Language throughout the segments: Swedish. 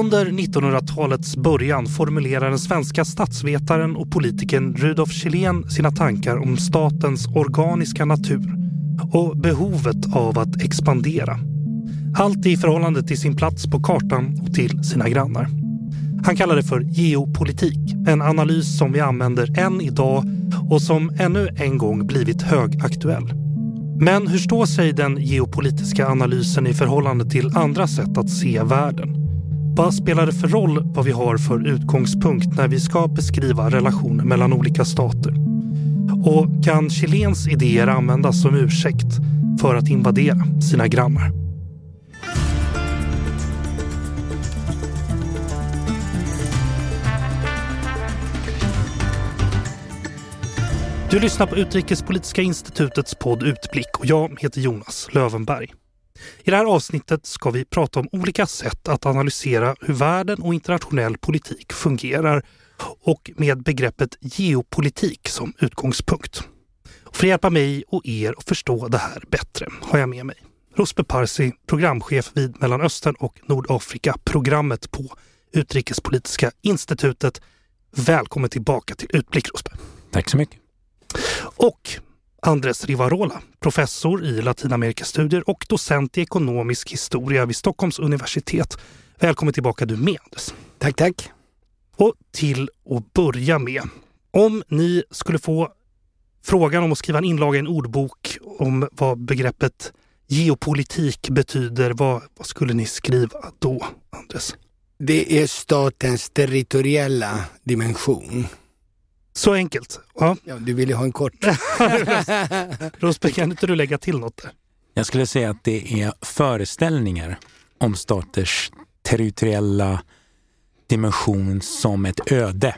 Under 1900-talets början formulerar den svenska statsvetaren och politikern Rudolf Kjellén sina tankar om statens organiska natur och behovet av att expandera. Allt i förhållande till sin plats på kartan och till sina grannar. Han kallar det för geopolitik, en analys som vi använder än idag och som ännu en gång blivit högaktuell. Men hur står sig den geopolitiska analysen i förhållande till andra sätt att se världen? Vad spelar det för roll vad vi har för utgångspunkt när vi ska beskriva relationer mellan olika stater? Och kan Chilens idéer användas som ursäkt för att invadera sina grannar? Du lyssnar på Utrikespolitiska institutets podd Utblick och jag heter Jonas Lövenberg. I det här avsnittet ska vi prata om olika sätt att analysera hur världen och internationell politik fungerar och med begreppet geopolitik som utgångspunkt. Och för att hjälpa mig och er att förstå det här bättre har jag med mig Rosbe Parsi, programchef vid Mellanöstern och Nordafrika-programmet på Utrikespolitiska institutet. Välkommen tillbaka till Utblick Rosbe. Tack så mycket. Och Andres Rivarola, professor i Latinamerikastudier och docent i ekonomisk historia vid Stockholms universitet. Välkommen tillbaka du med Andres. Tack, tack. Och till att börja med, om ni skulle få frågan om att skriva en inlaga i en ordbok om vad begreppet geopolitik betyder, vad, vad skulle ni skriva då, Andres? Det är statens territoriella dimension. Så enkelt? Ja. ja du vill ju ha en kort. Rosberg, kan inte du lägga till något där? Jag skulle säga att det är föreställningar om staters territoriella dimension som ett öde.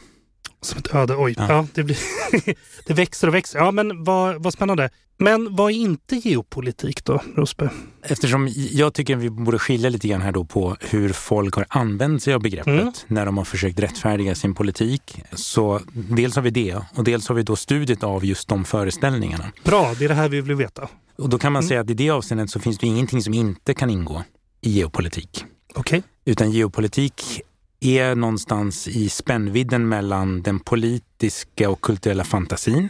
Som ett öde, oj. Ja. ja det, blir det växer och växer. Ja, men vad, vad spännande. Men vad är inte geopolitik då, Rosberg? Eftersom jag tycker vi borde skilja lite grann här då på hur folk har använt sig av begreppet mm. när de har försökt rättfärdiga sin politik. Så dels har vi det och dels har vi då studiet av just de föreställningarna. Bra, det är det här vi vill veta. Och då kan man mm. säga att i det avseendet så finns det ingenting som inte kan ingå i geopolitik. Okej. Okay. Utan geopolitik är någonstans i spännvidden mellan den politiska och kulturella fantasin.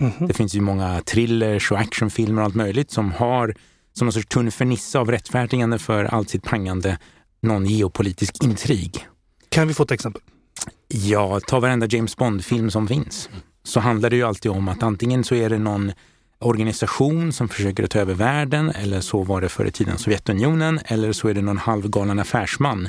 Mm -hmm. Det finns ju många thrillers och actionfilmer och allt möjligt som har som någon sorts tunn fernissa av rättfärdigande för allt sitt pangande någon geopolitisk intrig. Kan vi få ett exempel? Ja, ta varenda James Bond-film som finns. Så handlar det ju alltid om att antingen så är det någon organisation som försöker ta över världen eller så var det förr i tiden Sovjetunionen eller så är det någon halvgalen affärsman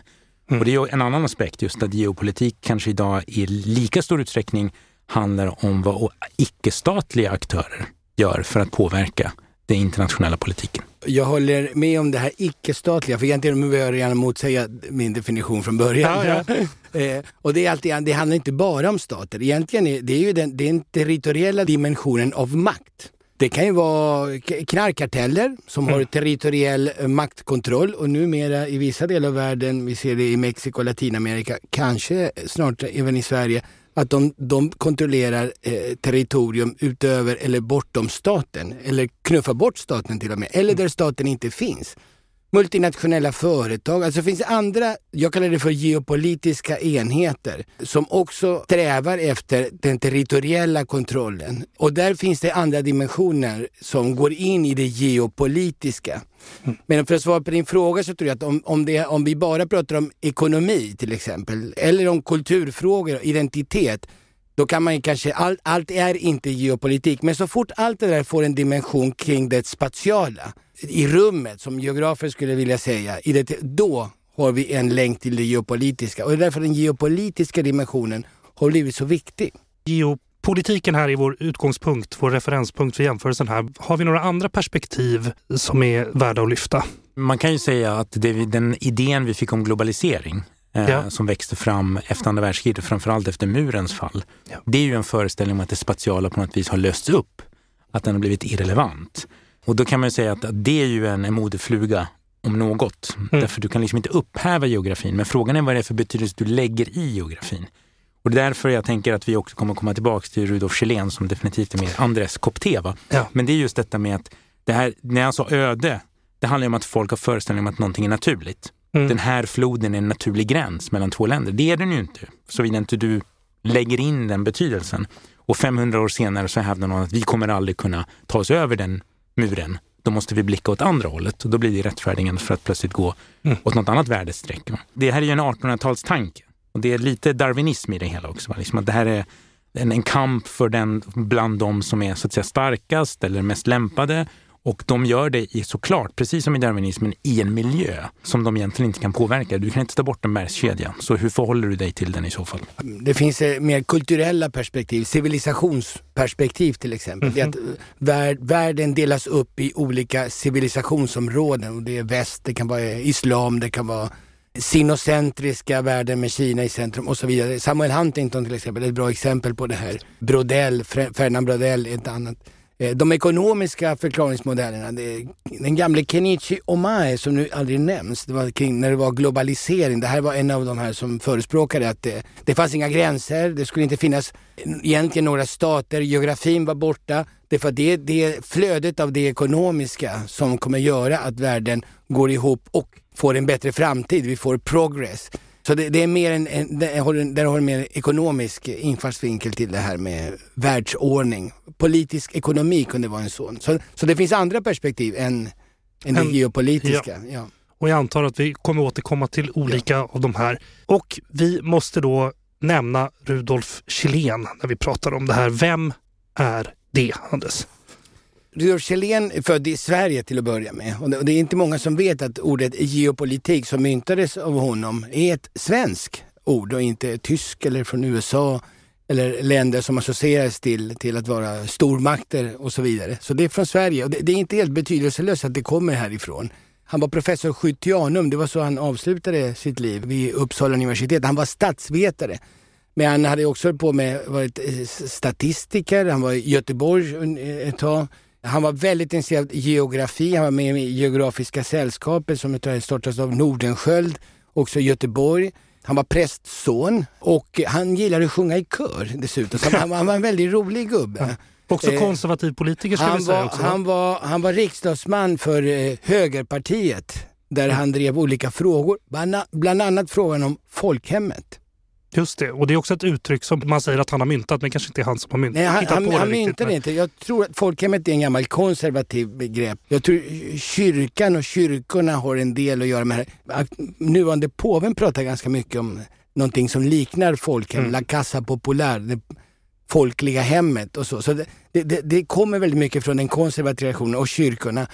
Mm. Och det är en annan aspekt, just att geopolitik kanske idag i lika stor utsträckning handlar om vad icke-statliga aktörer gör för att påverka den internationella politiken. Jag håller med om det här icke-statliga, för egentligen vill jag gärna motsäga min definition från början. Ja, ja. eh, och det, är alltid, det handlar inte bara om stater, egentligen är det är ju den, den territoriella dimensionen av makt. Det kan ju vara knarkkarteller som mm. har territoriell eh, maktkontroll och numera i vissa delar av världen, vi ser det i Mexiko och Latinamerika, kanske snart även i Sverige, att de, de kontrollerar eh, territorium utöver eller bortom staten, eller knuffar bort staten till och med, eller där staten inte finns multinationella företag. Alltså det finns andra, jag kallar det för geopolitiska enheter, som också strävar efter den territoriella kontrollen. Och där finns det andra dimensioner som går in i det geopolitiska. Mm. Men för att svara på din fråga så tror jag att om, om, det, om vi bara pratar om ekonomi till exempel, eller om kulturfrågor, identitet, då kan man kanske, all, allt är inte geopolitik, men så fort allt det där får en dimension kring det spatiala, i rummet som geografer skulle vilja säga, i det, då har vi en länk till det geopolitiska. Och det är därför den geopolitiska dimensionen har blivit så viktig. Geopolitiken här är vår utgångspunkt, vår referenspunkt för jämförelsen här. Har vi några andra perspektiv som är värda att lyfta? Man kan ju säga att det, den idén vi fick om globalisering eh, ja. som växte fram efter andra världskriget, framförallt efter murens fall. Ja. Det är ju en föreställning om att det spatiala på något vis har lösts upp, att den har blivit irrelevant. Och då kan man säga att det är ju en, en modefluga om något. Mm. Därför du kan liksom inte upphäva geografin. Men frågan är vad det är för betydelse du lägger i geografin. Och det är därför jag tänker att vi också kommer komma tillbaka till Rudolf Kjellén som definitivt är mer Andres kopp te. Ja. Men det är just detta med att det här, när jag sa öde, det handlar om att folk har föreställning om att någonting är naturligt. mm. den här floden är en naturlig gräns mellan två länder. Det är den ju inte, såvida inte du lägger in den betydelsen. Och 500 år senare så hävdar någon att vi kommer aldrig kunna ta oss över den muren. Då måste vi blicka åt andra hållet och då blir det rättfärdigen för att plötsligt gå mm. åt något annat värdestreck. Det här är ju en 1800-talstanke och det är lite darwinism i det hela också. Liksom att det här är en, en kamp för den bland de som är så att säga starkast eller mest lämpade och de gör det i, såklart, precis som i darwinismen, i en miljö som de egentligen inte kan påverka. Du kan inte ta bort en bergskedja. Så hur förhåller du dig till den i så fall? Det finns eh, mer kulturella perspektiv, civilisationsperspektiv till exempel. Mm -hmm. Det att värld, världen delas upp i olika civilisationsområden. Och det är väst, det kan vara islam, det kan vara sinocentriska världen med Kina i centrum och så vidare. Samuel Huntington till exempel är ett bra exempel på det här. Brodell, Ferdinand Brodell är ett annat. Eh, de ekonomiska förklaringsmodellerna, den gamle Kenichi Omae som nu aldrig nämns, det var kring när det var globalisering. Det här var en av de här som förespråkade att det, det fanns inga gränser, det skulle inte finnas egentligen några stater, geografin var borta. Det är det, det flödet av det ekonomiska som kommer göra att världen går ihop och får en bättre framtid. Vi får progress. Så det, det, är mer en, en, där har du mer ekonomisk infallsvinkel till det här med världsordning. Politisk ekonomi kunde vara en sån. Så, så det finns andra perspektiv än, än det geopolitiska. Ja. ja. Och jag antar att vi kommer återkomma till olika ja. av de här. Och vi måste då nämna Rudolf Kjellén när vi pratar om det här. Vem är det, Anders? Rudolf Kjellén är född i Sverige till att börja med. Och det är inte många som vet att ordet geopolitik som myntades av honom är ett svenskt ord och inte tysk eller från USA eller länder som associeras till, till att vara stormakter och så vidare. Så det är från Sverige och det, det är inte helt betydelselöst att det kommer härifrån. Han var professor skyttianum, det var så han avslutade sitt liv vid Uppsala universitet. Han var statsvetare. Men han hade också på med, varit eh, statistiker, han var i Göteborg eh, ett tag. Han var väldigt intresserad av geografi. Han var med i Geografiska sällskapet som startades av Nordenskjöld, också i Göteborg. Han var prästson och han gillade att sjunga i kör dessutom. Så han, han var en väldigt rolig gubbe. Också eh, konservativ politiker skulle vi säga. Också. Han, var, han var riksdagsman för eh, högerpartiet där han drev olika frågor, bland annat frågan om folkhemmet. Just det, och det är också ett uttryck som man säger att han har myntat, men kanske inte är han som har myntat. Nej, han, han, han myntade det inte. Jag tror att folkhemmet är en gammal konservativ begrepp. Jag tror kyrkan och kyrkorna har en del att göra med det här. Nuvarande påven pratar ganska mycket om någonting som liknar folkhem, mm. La Casa Popular, det folkliga hemmet och så. Så det, det, det kommer väldigt mycket från den konservativa traditionen och kyrkorna.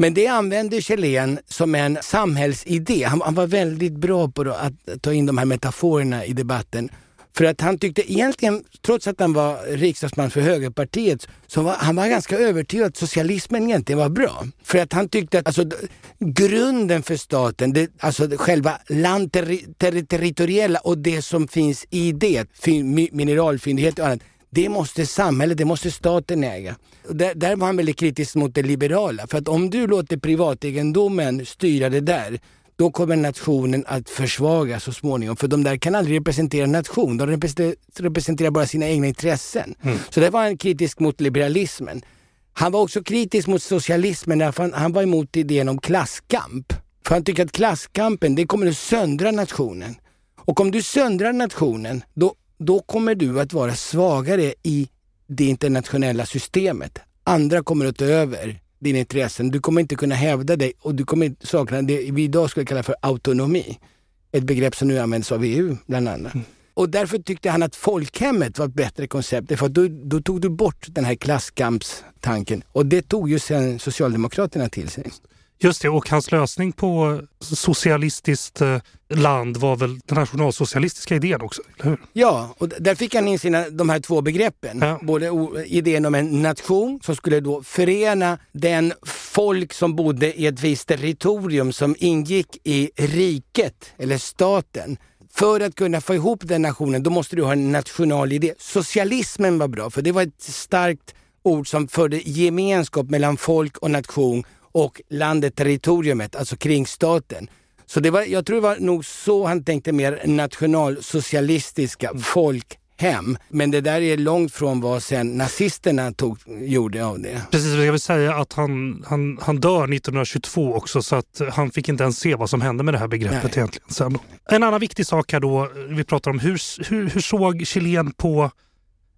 Men det använde Kjellén som en samhällsidé. Han, han var väldigt bra på att ta in de här metaforerna i debatten. För att han tyckte egentligen, trots att han var riksdagsman för högerpartiet, så var han var ganska övertygad att socialismen egentligen var bra. För att han tyckte att alltså, grunden för staten, det, alltså själva landterritoriella och det som finns i det, mineralfyndigheter och annat, det måste samhället, det måste staten äga. Där, där var han väldigt kritisk mot det liberala. För att om du låter privategendomen styra det där, då kommer nationen att försvagas så småningom. För de där kan aldrig representera en nation, de representerar bara sina egna intressen. Mm. Så där var han kritisk mot liberalismen. Han var också kritisk mot socialismen därför han, han var emot idén om klasskamp. För han tycker att klasskampen, det kommer att söndra nationen. Och om du söndrar nationen, då då kommer du att vara svagare i det internationella systemet. Andra kommer att ta över dina intressen. Du kommer inte kunna hävda dig och du kommer sakna det vi idag skulle kalla för autonomi. Ett begrepp som nu används av EU bland annat. Mm. Och därför tyckte han att folkhemmet var ett bättre koncept. För då, då tog du bort den här klasskampstanken. Och det tog ju sen Socialdemokraterna till sig. Just det, och hans lösning på socialistiskt eh, land var väl den nationalsocialistiska idén också, eller hur? Ja, och där fick han in sina, de här två begreppen. Ja. Både idén om en nation som skulle då förena den folk som bodde i ett visst territorium som ingick i riket, eller staten. För att kunna få ihop den nationen, då måste du ha en national idé. Socialismen var bra, för det var ett starkt ord som förde gemenskap mellan folk och nation och landet, territoriumet, alltså kringstaten. Så det var, jag tror det var nog så han tänkte mer nationalsocialistiska, mm. folk hem. Men det där är långt från vad sen nazisterna tog, gjorde av det. Precis, jag vill säga att han, han, han dör 1922 också så att han fick inte ens se vad som hände med det här begreppet Nej. egentligen. Sen. En annan viktig sak här då, vi pratar om hur, hur, hur såg Chilen på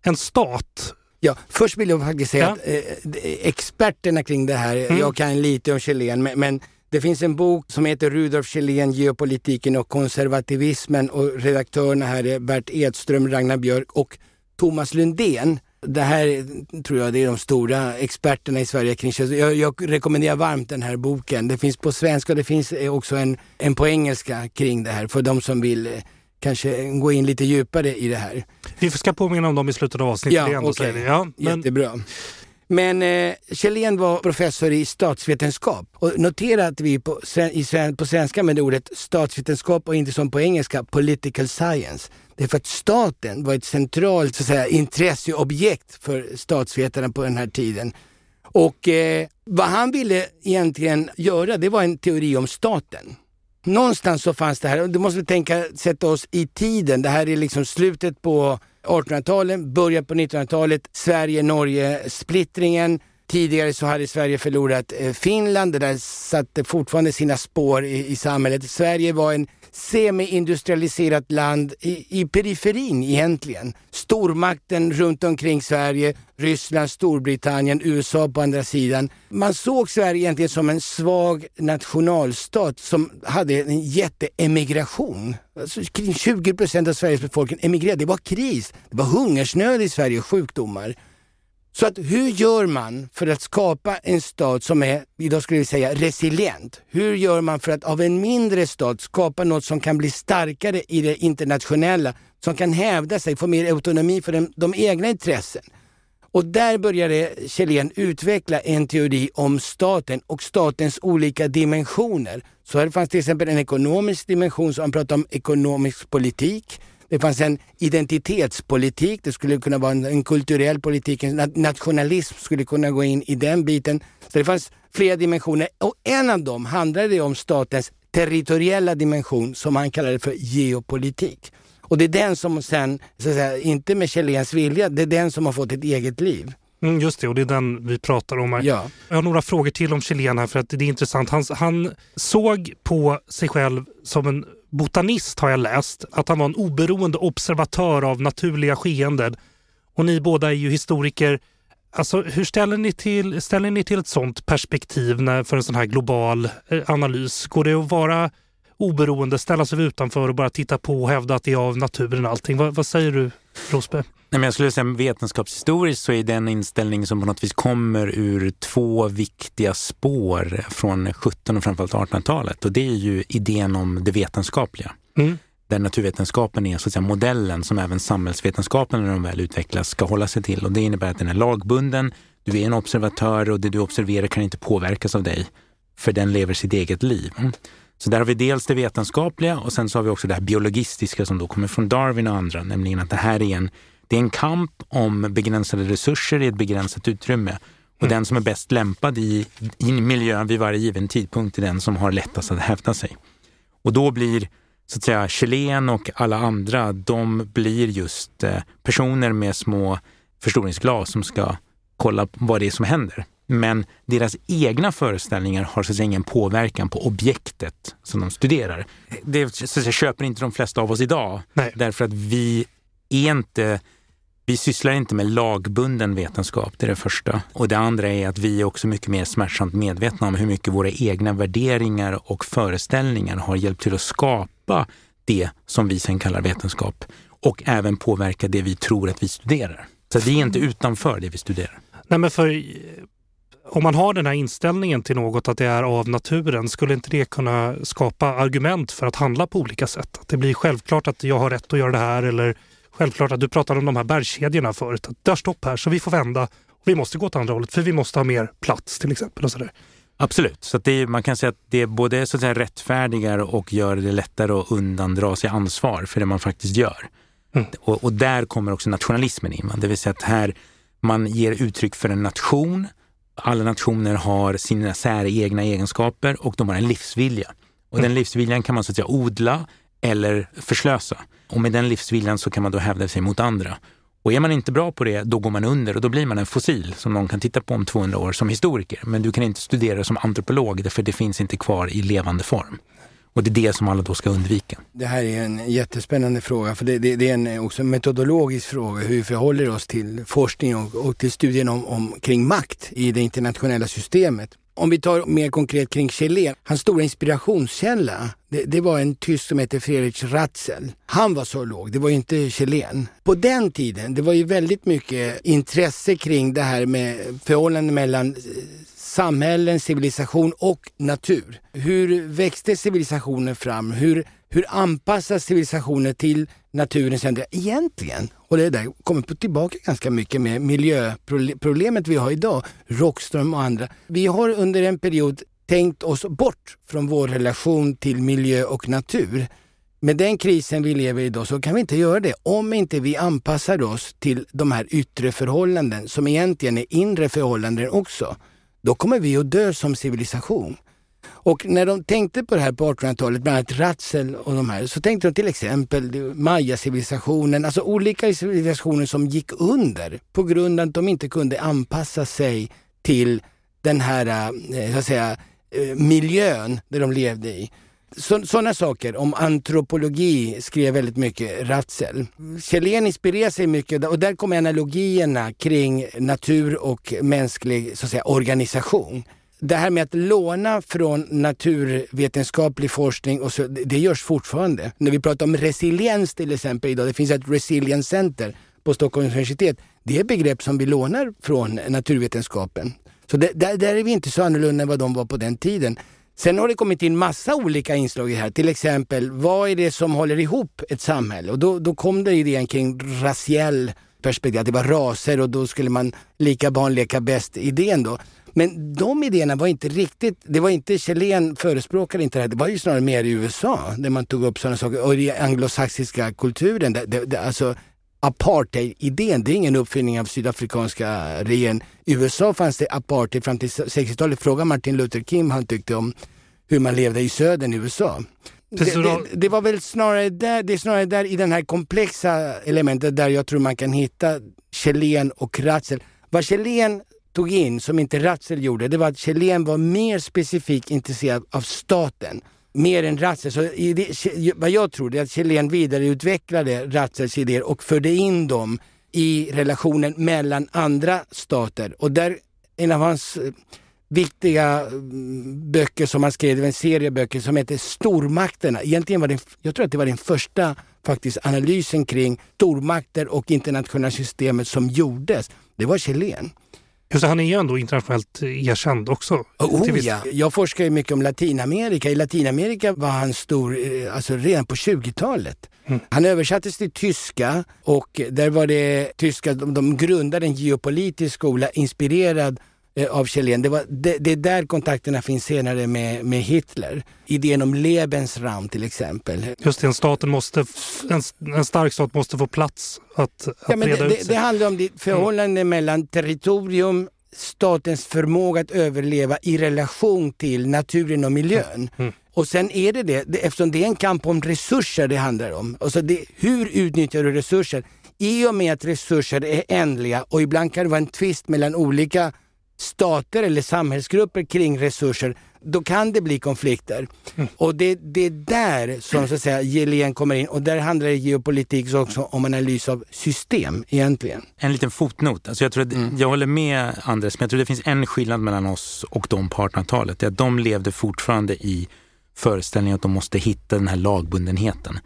en stat? Ja, först vill jag faktiskt säga ja. att eh, experterna kring det här, mm. jag kan lite om Chilen, men, men det finns en bok som heter Rudolf Kjellén, Geopolitiken och konservativismen och redaktörerna här är Bert Edström, Ragnar Björk och Thomas Lundén. Det här tror jag det är de stora experterna i Sverige kring jag, jag rekommenderar varmt den här boken. Det finns på svenska och det finns också en, en på engelska kring det här för de som vill eh, kanske gå in lite djupare i det här. Vi ska påminna om dem i slutet av avsnittet ja, igen. Okay. Ja, men... Jättebra. Men eh, Kjellén var professor i statsvetenskap och notera att vi på, i, på svenska med ordet statsvetenskap och inte som på engelska political science. Det är för att staten var ett centralt så att säga, intresseobjekt för statsvetarna på den här tiden. Och eh, vad han ville egentligen göra, det var en teori om staten. Någonstans så fanns det här, du måste tänka, sätta oss i tiden. Det här är liksom slutet på 1800-talet, början på 1900-talet, Sverige-Norge-splittringen. Tidigare så hade Sverige förlorat eh, Finland, det där satte fortfarande sina spår i, i samhället. Sverige var en semi-industrialiserat land i, i periferin egentligen. Stormakten runt omkring Sverige, Ryssland, Storbritannien, USA på andra sidan. Man såg Sverige egentligen som en svag nationalstat som hade en jätteemigration. Alltså, kring 20 procent av Sveriges befolkning emigrerade. Det var kris, det var hungersnöd i Sverige, sjukdomar. Så att hur gör man för att skapa en stad som är, idag skulle vi säga resilient? Hur gör man för att av en mindre stad skapa något som kan bli starkare i det internationella, som kan hävda sig, få mer autonomi för de, de egna intressen? Och där började Kjellén utveckla en teori om staten och statens olika dimensioner. Så här fanns till exempel en ekonomisk dimension, så han pratade om ekonomisk politik. Det fanns en identitetspolitik, det skulle kunna vara en, en kulturell politik, en nationalism skulle kunna gå in i den biten. Så det fanns flera dimensioner och en av dem handlade om statens territoriella dimension som han kallade för geopolitik. Och det är den som sen, så att säga, inte med Kjelléns vilja, det är den som har fått ett eget liv. Mm, just det, och det är den vi pratar om här. Ja. Jag har några frågor till om Kjellén här för att det är intressant. Han, han såg på sig själv som en botanist har jag läst, att han var en oberoende observatör av naturliga skeenden. Och ni båda är ju historiker. Alltså, hur ställer ni till, ställer ni till ett sånt perspektiv när, för en sån här global eh, analys? Går det att vara oberoende, ställa sig utanför och bara titta på och hävda att det är av naturen allting? Vad, vad säger du, Rosberg? Nej, men jag skulle säga vetenskapshistoriskt så är den inställning som på något vis kommer ur två viktiga spår från 17 och framförallt 1800-talet och det är ju idén om det vetenskapliga. Mm. Där naturvetenskapen är så att säga modellen som även samhällsvetenskapen när de väl utvecklas ska hålla sig till och det innebär att den är lagbunden, du är en observatör och det du observerar kan inte påverkas av dig för den lever sitt eget liv. Så där har vi dels det vetenskapliga och sen så har vi också det här biologistiska som då kommer från Darwin och andra, nämligen att det här är en det är en kamp om begränsade resurser i ett begränsat utrymme. Och mm. den som är bäst lämpad i, i miljön vid varje given tidpunkt är den som har lättast att hävda sig. Och då blir så att säga Chilen och alla andra, de blir just eh, personer med små förstoringsglas som ska kolla vad det är som händer. Men deras egna föreställningar har så att säga ingen påverkan på objektet som de studerar. Det så att säga, köper inte de flesta av oss idag. Nej. Därför att vi är inte vi sysslar inte med lagbunden vetenskap, det är det första. Och det andra är att vi är också mycket mer smärtsamt medvetna om hur mycket våra egna värderingar och föreställningar har hjälpt till att skapa det som vi sen kallar vetenskap och även påverka det vi tror att vi studerar. Så vi är inte utanför det vi studerar. Nej, men för om man har den här inställningen till något att det är av naturen, skulle inte det kunna skapa argument för att handla på olika sätt? Att det blir självklart att jag har rätt att göra det här eller självklart att du pratade om de här bergskedjorna förut. Att det har stopp här så vi får vända. Och vi måste gå åt andra hållet för vi måste ha mer plats till exempel. Och så där. Absolut, så det är, man kan säga att det både så att säga, rättfärdigar och gör det lättare att undandra sig ansvar för det man faktiskt gör. Mm. Och, och, där kommer också nationalismen in. Det vill säga att här man ger uttryck för en nation. Alla nationer har sina säregna egenskaper och de har en livsvilja. Och mm. den livsviljan kan man så att säga odla eller förslösa. och med den livsviljan så kan man då hävda sig mot andra. Och är man inte bra på det, då går man under och då blir man en fossil som någon kan titta på om 200 år som historiker. Men du kan inte studera som antropolog, för det finns inte kvar i levande form. Och det är det som alla då ska undvika. Det här är en jättespännande fråga, för det, det, det är en också metodologisk fråga, hur vi förhåller oss till forskning och, och till studien om, om, kring makt i det internationella systemet. Om vi tar mer konkret kring Kjellén, hans stora inspirationskälla, det, det, var en tysk som hette Friedrich Ratzel. Han var zoolog, det var ju inte Kjellén. På den tiden, det var ju väldigt mycket intresse kring det här med förhållanden mellan eh, samhällen, civilisation och natur. Hur växte civilisationen fram? Hur, hur anpassas civilisationen till naturens ändringar egentligen? Och det där kommer tillbaka ganska mycket med miljöproblemet vi har idag, Rockström och andra. Vi har under en period tänkt oss bort från vår relation till miljö och natur. Med den krisen vi lever i idag så kan vi inte göra det om inte vi anpassar oss till de här yttre förhållanden som egentligen är inre förhållanden också. Då kommer vi att dö som civilisation. Och när de tänkte på det här på 1800-talet, bland annat Ratzel och de här, så tänkte de till exempel Maya-civilisationen, alltså olika civilisationer som gick under på grund av att de inte kunde anpassa sig till den här, eh, så att säga, eh, miljön där de levde i. Sådana saker om antropologi skrev väldigt mycket Ratzel. Kjellén inspirerar sig mycket och där kommer analogierna kring natur och mänsklig så att säga, organisation det här med att låna från naturvetenskaplig forskning, och så, det görs fortfarande. När vi pratar om resiliens till exempel idag, det finns ett resilience center på Stockholms universitet. Det är begrepp som vi lånar från naturvetenskapen. Så det, där, där, är vi inte så annorlunda än vad de var på den tiden. Sen har det kommit in massa olika inslag i det här. Till exempel, vad är det som håller ihop ett samhälle? Och då, då kom det idén kring raciell perspektiv, att det var raser och då skulle man lika barn leka bäst idén då. Men de idéerna var inte riktigt, det var inte, Kjellén förespråkade inte det här, det var ju snarare mer i USA där man tog upp sådana saker och i anglosaxiska kulturen. Det, det, det, alltså apartheid-idén, det är ingen uppfinning av sydafrikanska regeringen. I USA fanns det apartheid fram till 60-talet. Fråga Martin Luther King han tyckte om hur man levde i södern i USA. Det, det, det, var väl snarare där, det är snarare där i den här komplexa elementet där jag tror man kan hitta Kjellén och Ratzel. Vad Kjellén tog in, som inte Ratzel gjorde, det var att Kjellén var mer specifikt intresserad av staten. Mer än Ratzel. Så det, vad jag tror är att Kjellén vidareutvecklade Ratzels idéer och förde in dem i relationen mellan andra stater. Och där, en av hans eh, viktiga mm, böcker som han skrev, en serie böcker som heter Stormakterna. Egentligen var det, jag tror att det var den första faktiskt analysen kring stormakter och internationella systemet som gjordes. Det var Kjellén. Just han är ju ändå internationellt erkänd också. Oh, ja. Jag forskar ju mycket om Latinamerika. I Latinamerika var han stor eh, alltså redan på 20-talet. Mm. Han översattes till tyska och där var det tyska, de, de grundade en geopolitisk skola inspirerad Eh, av Kjellén. Det, var, det, det, är där kontakterna finns senare med, med Hitler. Idén om Lebensraum till exempel. Just det, en, staten måste, en, en stark stat måste få plats att, att ja, men det, ut sig. Det handlar om det förhållande mm. mellan territorium, statens förmåga att överleva i relation till naturen och miljön. Mm. Och sen är det det, eftersom det är en kamp om resurser det handlar om. Alltså det, hur utnyttjar du resurser? I och med att resurser är ändliga och ibland kan det vara en tvist mellan olika stater eller samhällsgrupper kring resurser, då kan det bli konflikter. Mm. Och det, det är där som så att säga Gelén kommer in och där handlar geopolitik också om analys av system egentligen. En liten fotnot. Alltså jag, tror att, mm. jag håller med Anders, men jag tror det finns en skillnad mellan oss och dem på 1800-talet. Det är att de levde fortfarande i föreställningen att de måste hitta den här lagbundenheten.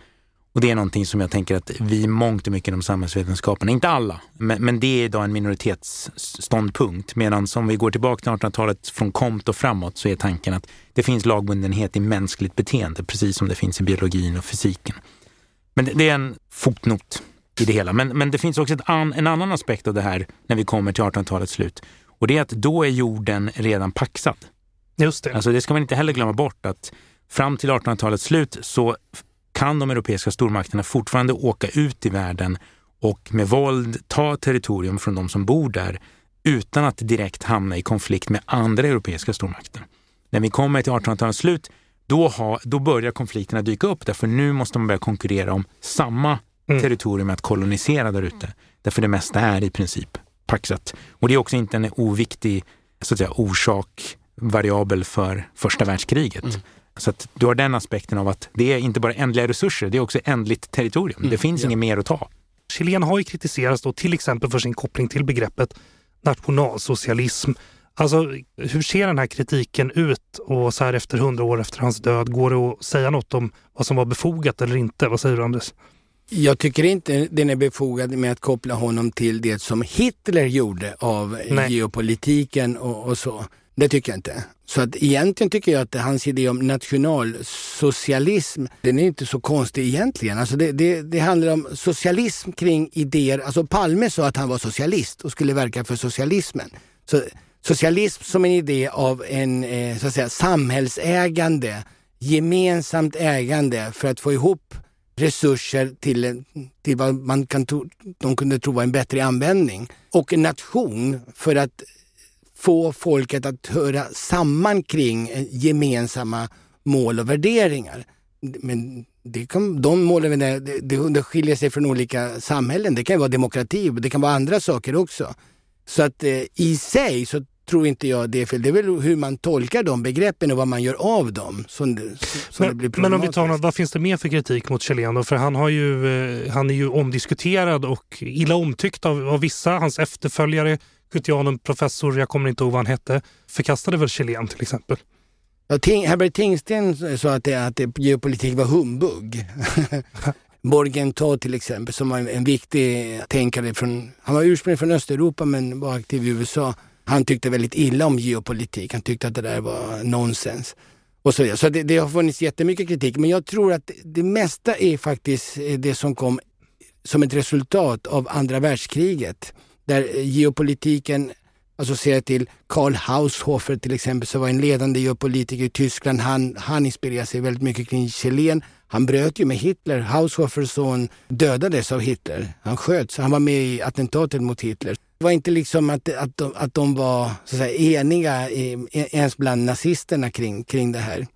Och det är någonting som jag tänker att vi mångt och mycket inom samhällsvetenskapen, inte alla, men, men det är idag en minoritetsståndpunkt. Medan om vi går tillbaka till 1800-talet från Comte och framåt så är tanken att det finns lagbundenhet i mänskligt beteende, precis som det finns i biologin och fysiken. Men det, det är en fotnot i det hela. Men, men det finns också an, en annan aspekt av det här när vi kommer till 1800-talets slut. Och det är att då är jorden redan paxad. Just det. Alltså det ska man inte heller glömma bort att fram till 1800-talets slut så kan de europeiska stormakterna fortfarande åka ut i världen och med våld ta territorium från de som bor där utan att direkt hamna i konflikt med andra europeiska stormakter. När vi kommer till 1800-talets slut då, ha, då börjar konflikterna dyka upp därför nu måste man börja konkurrera om samma mm. territorium att kolonisera där ute. Därför det mesta är i princip paxat. Och det är också inte en oviktig så att säga, orsak, variabel för första världskriget. Mm. Så att du har den aspekten av att det är inte bara ändliga resurser, det är också ändligt territorium. Mm. Det finns ja. inget mer att ta. Chilen har ju kritiserats då till exempel för sin koppling till begreppet nationalsocialism. Alltså, hur ser den här kritiken ut och så här efter hundra år efter hans död, går det att säga något om vad som var befogat eller inte? Vad säger du Anders? Jag tycker inte den är befogad med att koppla honom till det som Hitler gjorde av Nej. geopolitiken och, och så. Det tycker jag inte. Så att egentligen tycker jag att hans idé om nationalsocialism, den är inte så konstig egentligen. Alltså det, det, det, handlar om socialism kring idéer. Alltså Palme sa att han var socialist och skulle verka för socialismen. Så socialism som en idé av en eh, så att säga, samhällsägande, gemensamt ägande för att få ihop resurser till, till vad man kan tro, de kunde tro var en bättre användning. Och en nation för att få folket att höra samman kring gemensamma mål och värderingar. Men det kan, de målen det, det, skiljer sig från olika samhällen. Det kan vara demokrati, det kan vara andra saker också. Så att eh, i sig så tror inte jag det är fel. Det är väl hur man tolkar de begreppen och vad man gör av dem som, som men, det blir Men om vi tar vad finns det mer för kritik mot Chilen För han, har ju, eh, han är ju omdiskuterad och illa omtyckt av, av vissa. Hans efterföljare Gutianum professor, jag kommer inte ihåg vad han hette, förkastade väl Chilen till exempel. Ja, Ting, Herbert Tingsten sa att, det, att det, geopolitik var humbug. Borgen Todd till exempel, som var en, en viktig tänkare från, han var ursprungligen från Östeuropa men var aktiv i USA. Han tyckte väldigt illa om geopolitik. Han tyckte att det där var nonsens. Och så så det, det har funnits jättemycket kritik. Men jag tror att det mesta är faktiskt det som kom som ett resultat av andra världskriget där eh, geopolitiken alltså associerar till Karl Haushofer till exempel, som var en ledande geopolitiker i Tyskland. Han, han inspirerade sig väldigt mycket kring Chilen. Han bröt ju med Hitler. Haushofers son dödades av Hitler. Han sköts. Han var med i attentatet mot Hitler. Det var inte liksom att, att, de, att de var så att säga, eniga i, ens bland nazisterna kring, kring det här.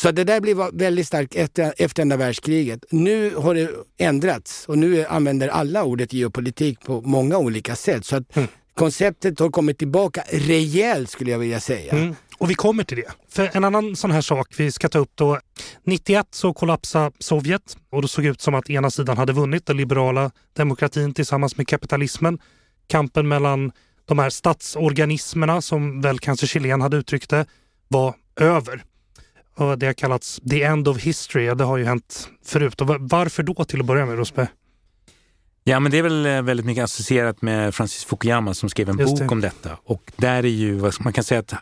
Så det där blev väldigt starkt efter, efter andra världskriget. Nu har det ändrats och nu använder alla ordet geopolitik på många olika sätt. Så att mm. konceptet har kommit tillbaka rejält skulle jag vilja säga. Mm. Och vi kommer till det. För en annan sån här sak vi ska ta upp då. 91 så kollapsade Sovjet och det såg ut som att ena sidan hade vunnit, den liberala demokratin tillsammans med kapitalismen. Kampen mellan de här statsorganismerna, som väl kanske Chilen hade uttryckt det, var över. Och det har kallats the end of history. Det har ju hänt förut. Och varför då till att börja med, Rosberg? Ja, men det är väl eh, väldigt mycket associerat med Francis Fukuyama som skrev en Just bok det. om detta. Och där är ju, man kan säga att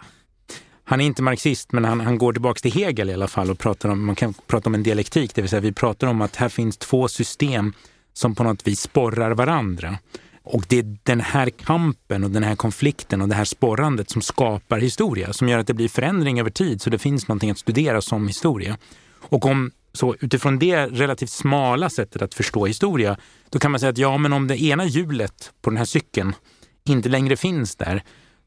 han är inte marxist, men han, han går tillbaka till Hegel i alla fall och pratar om, man kan prata om en dialektik, det vill säga vi pratar om att här finns två system som på något vis sporrar varandra. Och det är den här kampen och den här konflikten och det här sporrandet som skapar historia, som gör att det blir förändring över tid, så det finns någonting att studera som historia. Och om så utifrån det relativt smala sättet att förstå historia, då kan man säga att ja, men om det ena hjulet på den här cykeln inte längre finns där,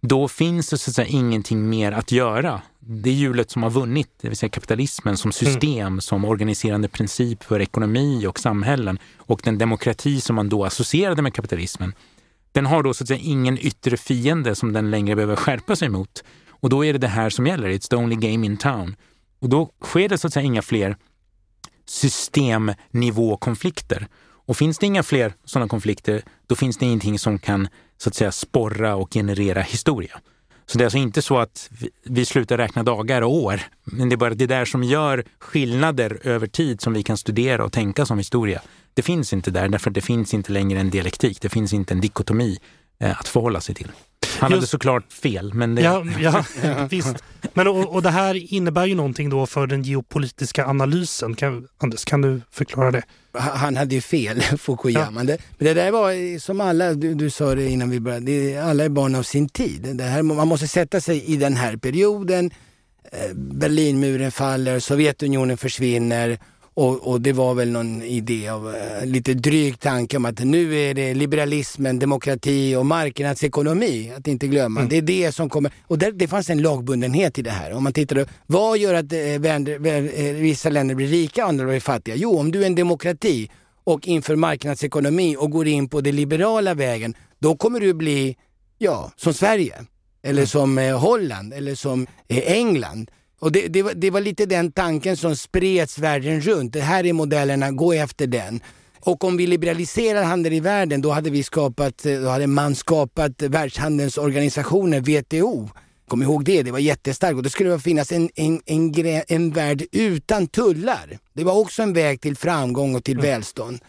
då finns det så att säga ingenting mer att göra. Det hjulet som har vunnit, det vill säga kapitalismen som system, mm. som organiserande princip för ekonomi och samhällen och den demokrati som man då associerade med kapitalismen, den har då så att säga ingen yttre fiende som den längre behöver skärpa sig mot. Och då är det det här som gäller, it's the only game in town. Och då sker det så att säga inga fler systemnivåkonflikter. Och finns det inga fler sådana konflikter, då finns det ingenting som kan så att säga sporra och generera historia. Så det är alltså inte så att vi slutar räkna dagar och år, men det är bara det där som gör skillnader över tid som vi kan studera och tänka som historia. Det finns inte där, därför att det finns inte längre en dialektik, det finns inte en dikotomi att förhålla sig till. Han Just, hade såklart fel. Men det... ja, ja, visst. Men, och, och, det här innebär ju någonting då för den geopolitiska analysen. Kan, Anders, kan du förklara det? Han hade ju fel, Fukuyama. Ja. Men det där var som alla, du, du sa det innan vi började, det, alla är barn av sin tid. Det här, man måste sätta sig i den här perioden. Eh, Berlinmuren faller, Sovjetunionen försvinner Och, och, det var väl någon idé av uh, lite dryg tanke om att nu är det liberalismen, demokrati och marknadsekonomi, att inte glömma. Mm. Det är det som kommer, och där, det fanns en lagbundenhet i det här. Om man tittar vad gör att eh, vänder, eh, vissa länder blir rika och andra blir fattiga? Jo, om du är en demokrati och inför marknadsekonomi och går in på den liberala vägen, då kommer du bli, ja, som Sverige. Eller mm. som eh, Holland eller som eh, England. Och det, det, var, det var lite den tanken som spreds världen runt. Det här är modellerna, gå efter den. Och om vi liberaliserar handeln i världen, då hade, vi skapat, eh, då hade man skapat världshandelsorganisationen, WTO. Kom ihåg det, det var jättestarkt och det skulle finnas en, en, en, en värld utan tullar. Det var också en väg till framgång och till mm. välstånd.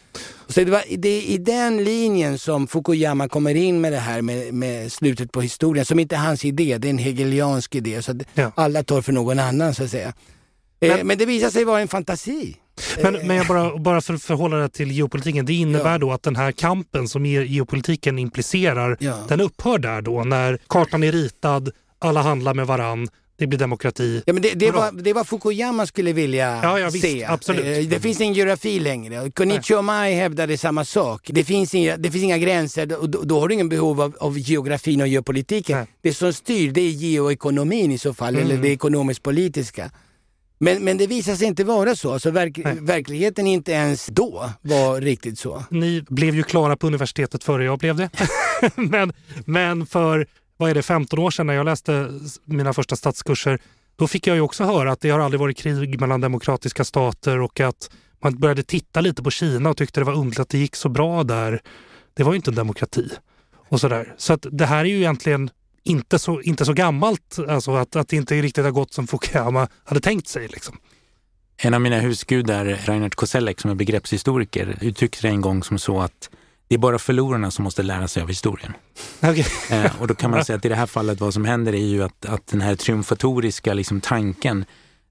Så det, var, det är i den linjen som Fukuyama kommer in med det här med, med slutet på historien, som inte är hans idé, det är en hegeliansk idé. Så ja. alla tar för någon annan så att säga. Eh, men, eh, men det visar sig vara en fantasi. Men, men jag bara, bara för att förhålla det till geopolitiken, det innebär ja. då att den här kampen som geopolitiken implicerar, ja. den upphör där då när kartan är ritad, alla handlar med varann, det blir demokrati. Ja, men det, det, var, det var Fukuyama skulle vilja ja, ja, visst, se. Absolut. Eh, det finns ingen geografi längre. Konichi Mai hävdade samma sak. Det finns inga, det finns inga gränser och då, då har du ingen behov av, av geografin och geopolitiken. Nej. Det som styr det är geoekonomin i så fall, mm. eller det ekonomisk-politiska. Men, men det visar sig inte vara så. Alltså verk, verkligheten inte ens då var riktigt så. Ni blev ju klara på universitetet före jag blev det. men, men för vad är det, 15 år sedan när jag läste mina första statskurser, då fick jag ju också höra att det har aldrig varit krig mellan demokratiska stater och att man började titta lite på Kina och tyckte det var underligt att det gick så bra där. Det var ju inte en demokrati. Och sådär. Så att det här är ju egentligen inte så, inte så gammalt, alltså att, att det inte riktigt har gått som Fukuyama hade tänkt sig. Liksom. En av mina husgudar, Reinhard Koselleck, som är begreppshistoriker, uttryckte det en gång som så att det är bara förlorarna som måste lära sig av historien. Okay. Eh, och då kan man säga att i det här fallet vad som händer är ju att, att den här triumfatoriska liksom, tanken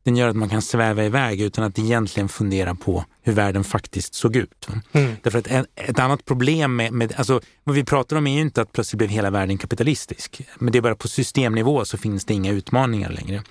den gör att man kan sväva iväg utan att egentligen fundera på hur världen faktiskt såg ut. Mm. Därför att ett, ett annat problem med, med, alltså vad vi pratar om är ju inte att plötsligt blev hela världen kapitalistisk. Men det är bara på systemnivå så finns det inga utmaningar längre.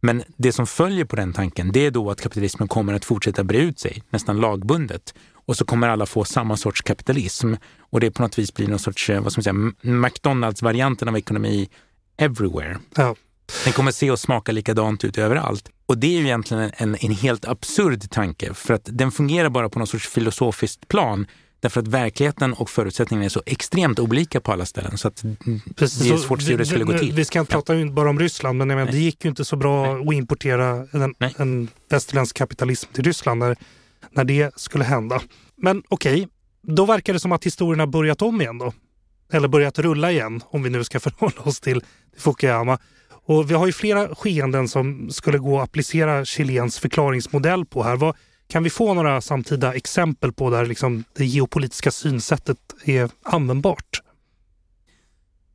Men det som följer på den tanken, det är då att kapitalismen kommer att fortsätta bre ut sig, nästan lagbundet och så kommer alla få samma sorts kapitalism och det på något vis blir någon sorts, eh, vad ska man säga, McDonalds-varianten av ekonomi everywhere. Ja. Den kommer se och smaka likadant ut överallt. Och det är ju egentligen en, en helt absurd tanke för att den fungerar bara på någon sorts filosofiskt plan Därför att verkligheten och förutsättningarna är så extremt olika på alla ställen så att Precis, det är svårt att se hur det skulle gå till. Vi ska inte prata ja. bara om Ryssland men menar, det gick ju inte så bra Nej. att importera en, en västerländsk kapitalism till Ryssland när när det skulle hända. Men okej, okay, då verkar det som att historien har börjat om igen då. Eller börjat rulla igen, om vi nu ska förhålla oss till Fukuyama. Och vi har ju flera skeenden som skulle gå att applicera Chilens förklaringsmodell på här. Vad, kan vi få några samtida exempel på där liksom det geopolitiska synsättet är användbart?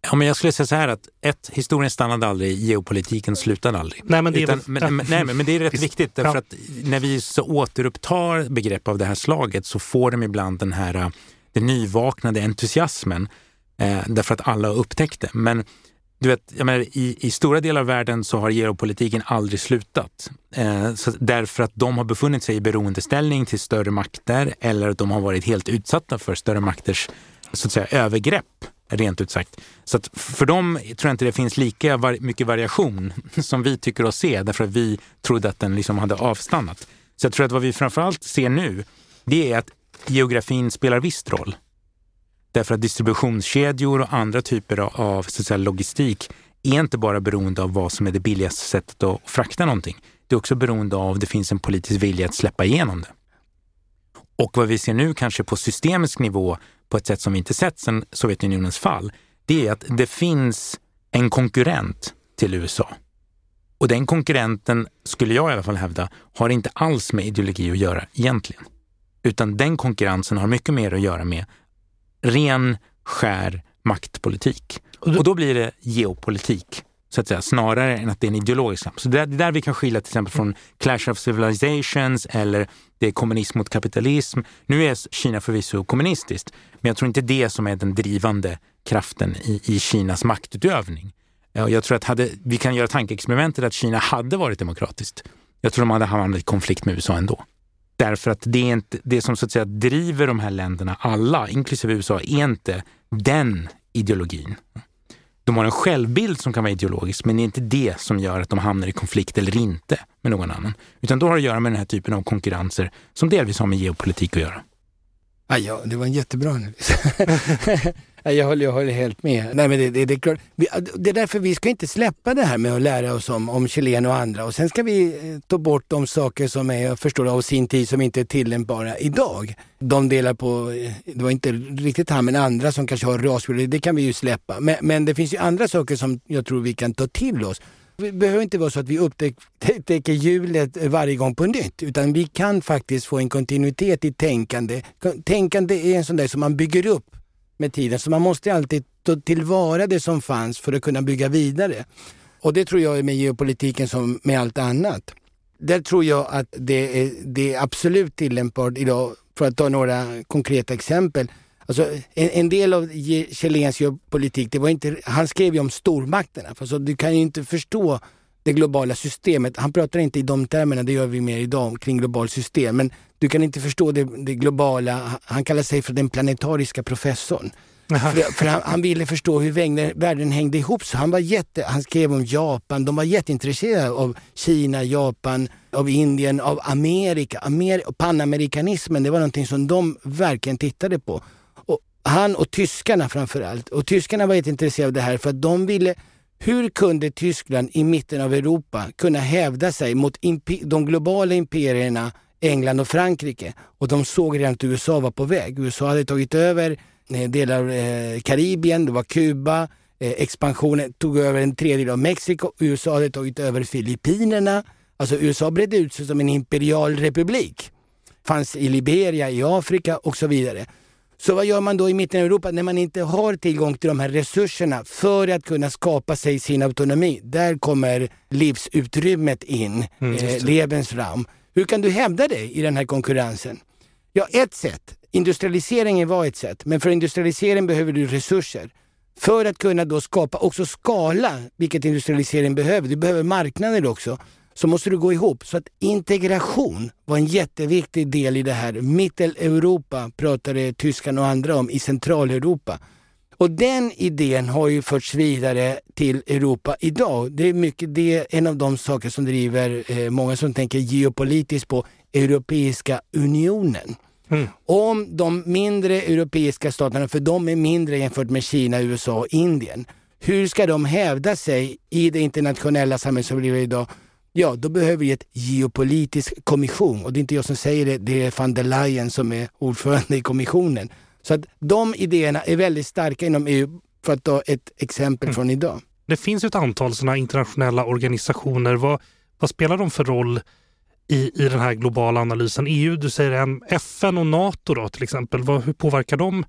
Ja, men jag skulle säga så här att ett, historien stannade aldrig, geopolitiken slutade aldrig. Nej, men det är, Utan, men, men, nej, men det är rätt viktigt därför ja. att när vi så återupptar begrepp av det här slaget så får de ibland den här den nyvaknade entusiasmen eh, därför att alla har upptäckt det. Men du vet, jag menar, i, i stora delar av världen så har geopolitiken aldrig slutat. Eh, därför att de har befunnit sig i beroendeställning till större makter eller att de har varit helt utsatta för större makters så att säga, övergrepp rent ut sagt. Så att för dem tror jag inte det finns lika var mycket variation som vi tycker oss se därför att vi trodde att den liksom hade avstannat. Så jag tror att vad vi framförallt ser nu, det är att geografin spelar visst roll. Därför att distributionskedjor och andra typer av så att säga, logistik är inte bara beroende av vad som är det billigaste sättet att frakta någonting. Det är också beroende av att det finns en politisk vilja att släppa igenom det. Och vad vi ser nu kanske på systemisk nivå på ett sätt som vi inte sett sedan Sovjetunionens fall, det är att det finns en konkurrent till USA. Och den konkurrenten, skulle jag i alla fall hävda, har inte alls med ideologi att göra egentligen. Utan den konkurrensen har mycket mer att göra med ren, skär maktpolitik. Och då blir det geopolitik så att säga, snarare än att det är en ideologisk kamp. Så det är där vi kan skilja till exempel från Clash of Civilizations eller det är kommunism mot kapitalism. Nu är Kina förvisso kommunistiskt, men jag tror inte det som är den drivande kraften i, i Kinas maktutövning. Eh, jag tror att hade, vi kan göra tankeexperimentet att Kina hade varit demokratiskt. Jag tror de hade hamnat i konflikt med USA ändå. Därför att det, är inte, det som så att säga driver de här länderna, alla, inklusive USA, är inte den ideologin. De har en självbild som kan vara ideologisk, men det är inte det som gör att de hamnar i konflikt eller inte med någon annan. Utan då har det att göra med den här typen av konkurrenser som delvis har med geopolitik att göra. Ah, ja, det var en jättebra analys. jag, håller, jag håller helt med. Nej, men det, det, det, är klart. det är därför vi ska inte släppa det här med att lära oss om, om Chilen och andra. Och sen ska vi eh, ta bort de saker som är, jag förstår av sin tid, som inte är tillämpbara idag. De delar på, eh, det var inte riktigt han, men andra som kanske har rasbiologi, det kan vi ju släppa. Men, men det finns ju andra saker som jag tror vi kan ta till oss. Det behöver inte vara så att vi upptäcker hjulet varje gång på nytt, utan vi kan faktiskt få en kontinuitet i tänkande. Tänkande är en sån där som man bygger upp med tiden, så man måste alltid ta tillvara det som fanns för att kunna bygga vidare. Och det tror jag är med geopolitiken som med allt annat. Där tror jag att det är, det är absolut tillämpbart idag, för att ta några konkreta exempel. Alltså, en, en del av Kjellens politik, det var inte, han skrev ju om stormakterna. Alltså, du kan ju inte förstå det globala systemet. Han pratar inte i de termerna, det gör vi mer idag, kring globalt system. Men du kan inte förstå det, det globala. Han kallar sig för den planetariska professorn. För, för han, han, ville förstå hur vägnen, världen hängde ihop. Så han, var jätte, han skrev om Japan, de var jätteintresserade av Kina, Japan, av Indien, av Amerika. Amer, Panamerikanismen, det var någonting som de verkligen tittade på han och tyskarna framförallt. Och tyskarna var jätteintresserade av det här för att de ville hur kunde Tyskland i mitten av Europa kunna hävda sig mot de globala imperierna England och Frankrike? Och de såg redan att USA var på väg. USA hade tagit över eh, delar av eh, Karibien, det var Kuba, eh, expansionen tog över en tredjedel av Mexiko, USA hade tagit över Filippinerna. Alltså USA bredde ut sig som en imperial republik. Fanns i Liberia, i Afrika och så vidare. Så vad gör man då i mitten av Europa när man inte har tillgång till de här resurserna för att kunna skapa sig sin autonomi? Där kommer livsutrymmet in, mm, eh, Lebensraum. Hur kan du hävda dig i den här konkurrensen? Ja, ett sätt. Industrialiseringen var ett sätt, men för industrialisering behöver du resurser. För att kunna då skapa också skala, vilket industrialisering behöver. Du behöver marknader också så måste du gå ihop. Så att integration var en jätteviktig del i det här. Mitteleuropa pratade tyskarna och andra om i Centraleuropa. Och den idén har ju förts vidare till Europa idag. Det är mycket det, en av de saker som driver eh, många som tänker geopolitiskt på Europeiska unionen. Mm. Om de mindre europeiska staterna, för de är mindre jämfört med Kina, USA och Indien. Hur ska de hävda sig i det internationella samhället som vi lever idag? Ja, då behöver vi ett geopolitisk kommission och det är inte jag som säger det, det är van der Leyen som är ordförande i kommissionen. Så att de idéerna är väldigt starka inom EU, för att ta ett exempel mm. från idag. Det finns ett antal sådana internationella organisationer. Vad, vad spelar de för roll i, i den här globala analysen? EU, du säger en, FN och NATO då till exempel. Vad, hur påverkar de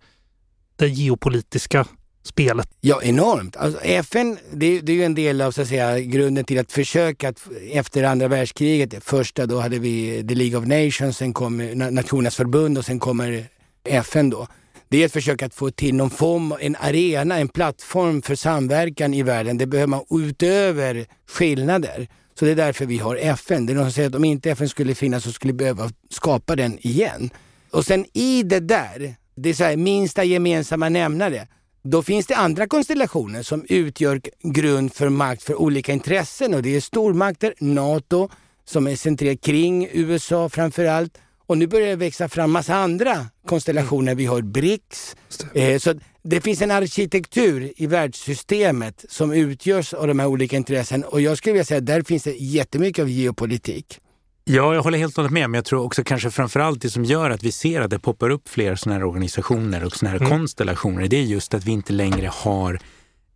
det geopolitiska spelet? Ja, enormt. Alltså, FN, det, det, är ju en del av så att säga, grunden till att försöka att efter andra världskriget, första då hade vi The League of Nations, sen kommer Nationernas förbund och sen kommer FN då. Det är ett försök att få till någon form, en arena, en plattform för samverkan i världen. Det behöver man utöver skillnader. Så det är därför vi har FN. Det är någon som säger att om inte FN skulle finnas så skulle vi behöva skapa den igen. Och sen i det där, det är så här, minsta gemensamma nämnare. Då finns det andra konstellationer som utgör grund för makt för olika intressen och det är stormakter, NATO, som är centrerat kring USA framför allt. Och nu börjar det växa fram massa andra konstellationer. Vi har BRICS. Eh, så det finns en arkitektur i världssystemet som utgörs av de här olika intressen och jag skulle vilja säga att där finns det jättemycket av geopolitik. Ja, jag håller helt och hållet med, men jag tror också kanske framförallt det som gör att vi ser att det poppar upp fler sådana här organisationer och sådana här mm. konstellationer, det är just att vi inte längre har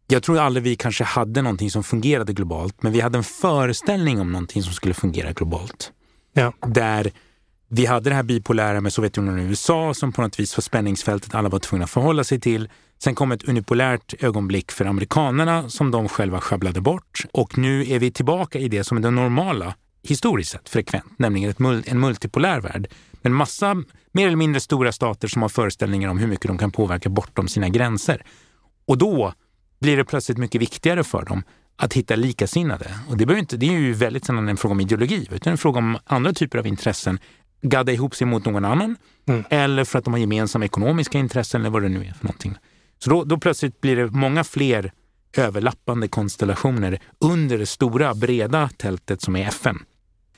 jag tror aldrig vi kanske hade någonting som fungerade globalt, men vi hade en föreställning om någonting som skulle fungera globalt. Ja. Där vi hade det här bipolära med Sovjetunionen och USA som på något vis var spänningsfältet alla var tvungna att förhålla sig till. Sen kom ett unipolärt ögonblick för amerikanerna som de själva sjabblade bort. Och nu är vi tillbaka i det som är det normala historiskt sett frekvent, nämligen ett, en multipolär värld. En massa mer eller mindre stora stater som har föreställningar om hur mycket de kan påverka bortom sina gränser. Och då blir det plötsligt mycket viktigare för dem att hitta likasinnade. Och det, inte, det är ju väldigt sällan en fråga om ideologi, utan en fråga om andra typer av intressen gadda ihop sig mot någon annan mm. eller för att de har gemensamma ekonomiska intressen eller vad det nu är för någonting. Så då, då plötsligt blir det många fler överlappande konstellationer under det stora breda tältet som är FN.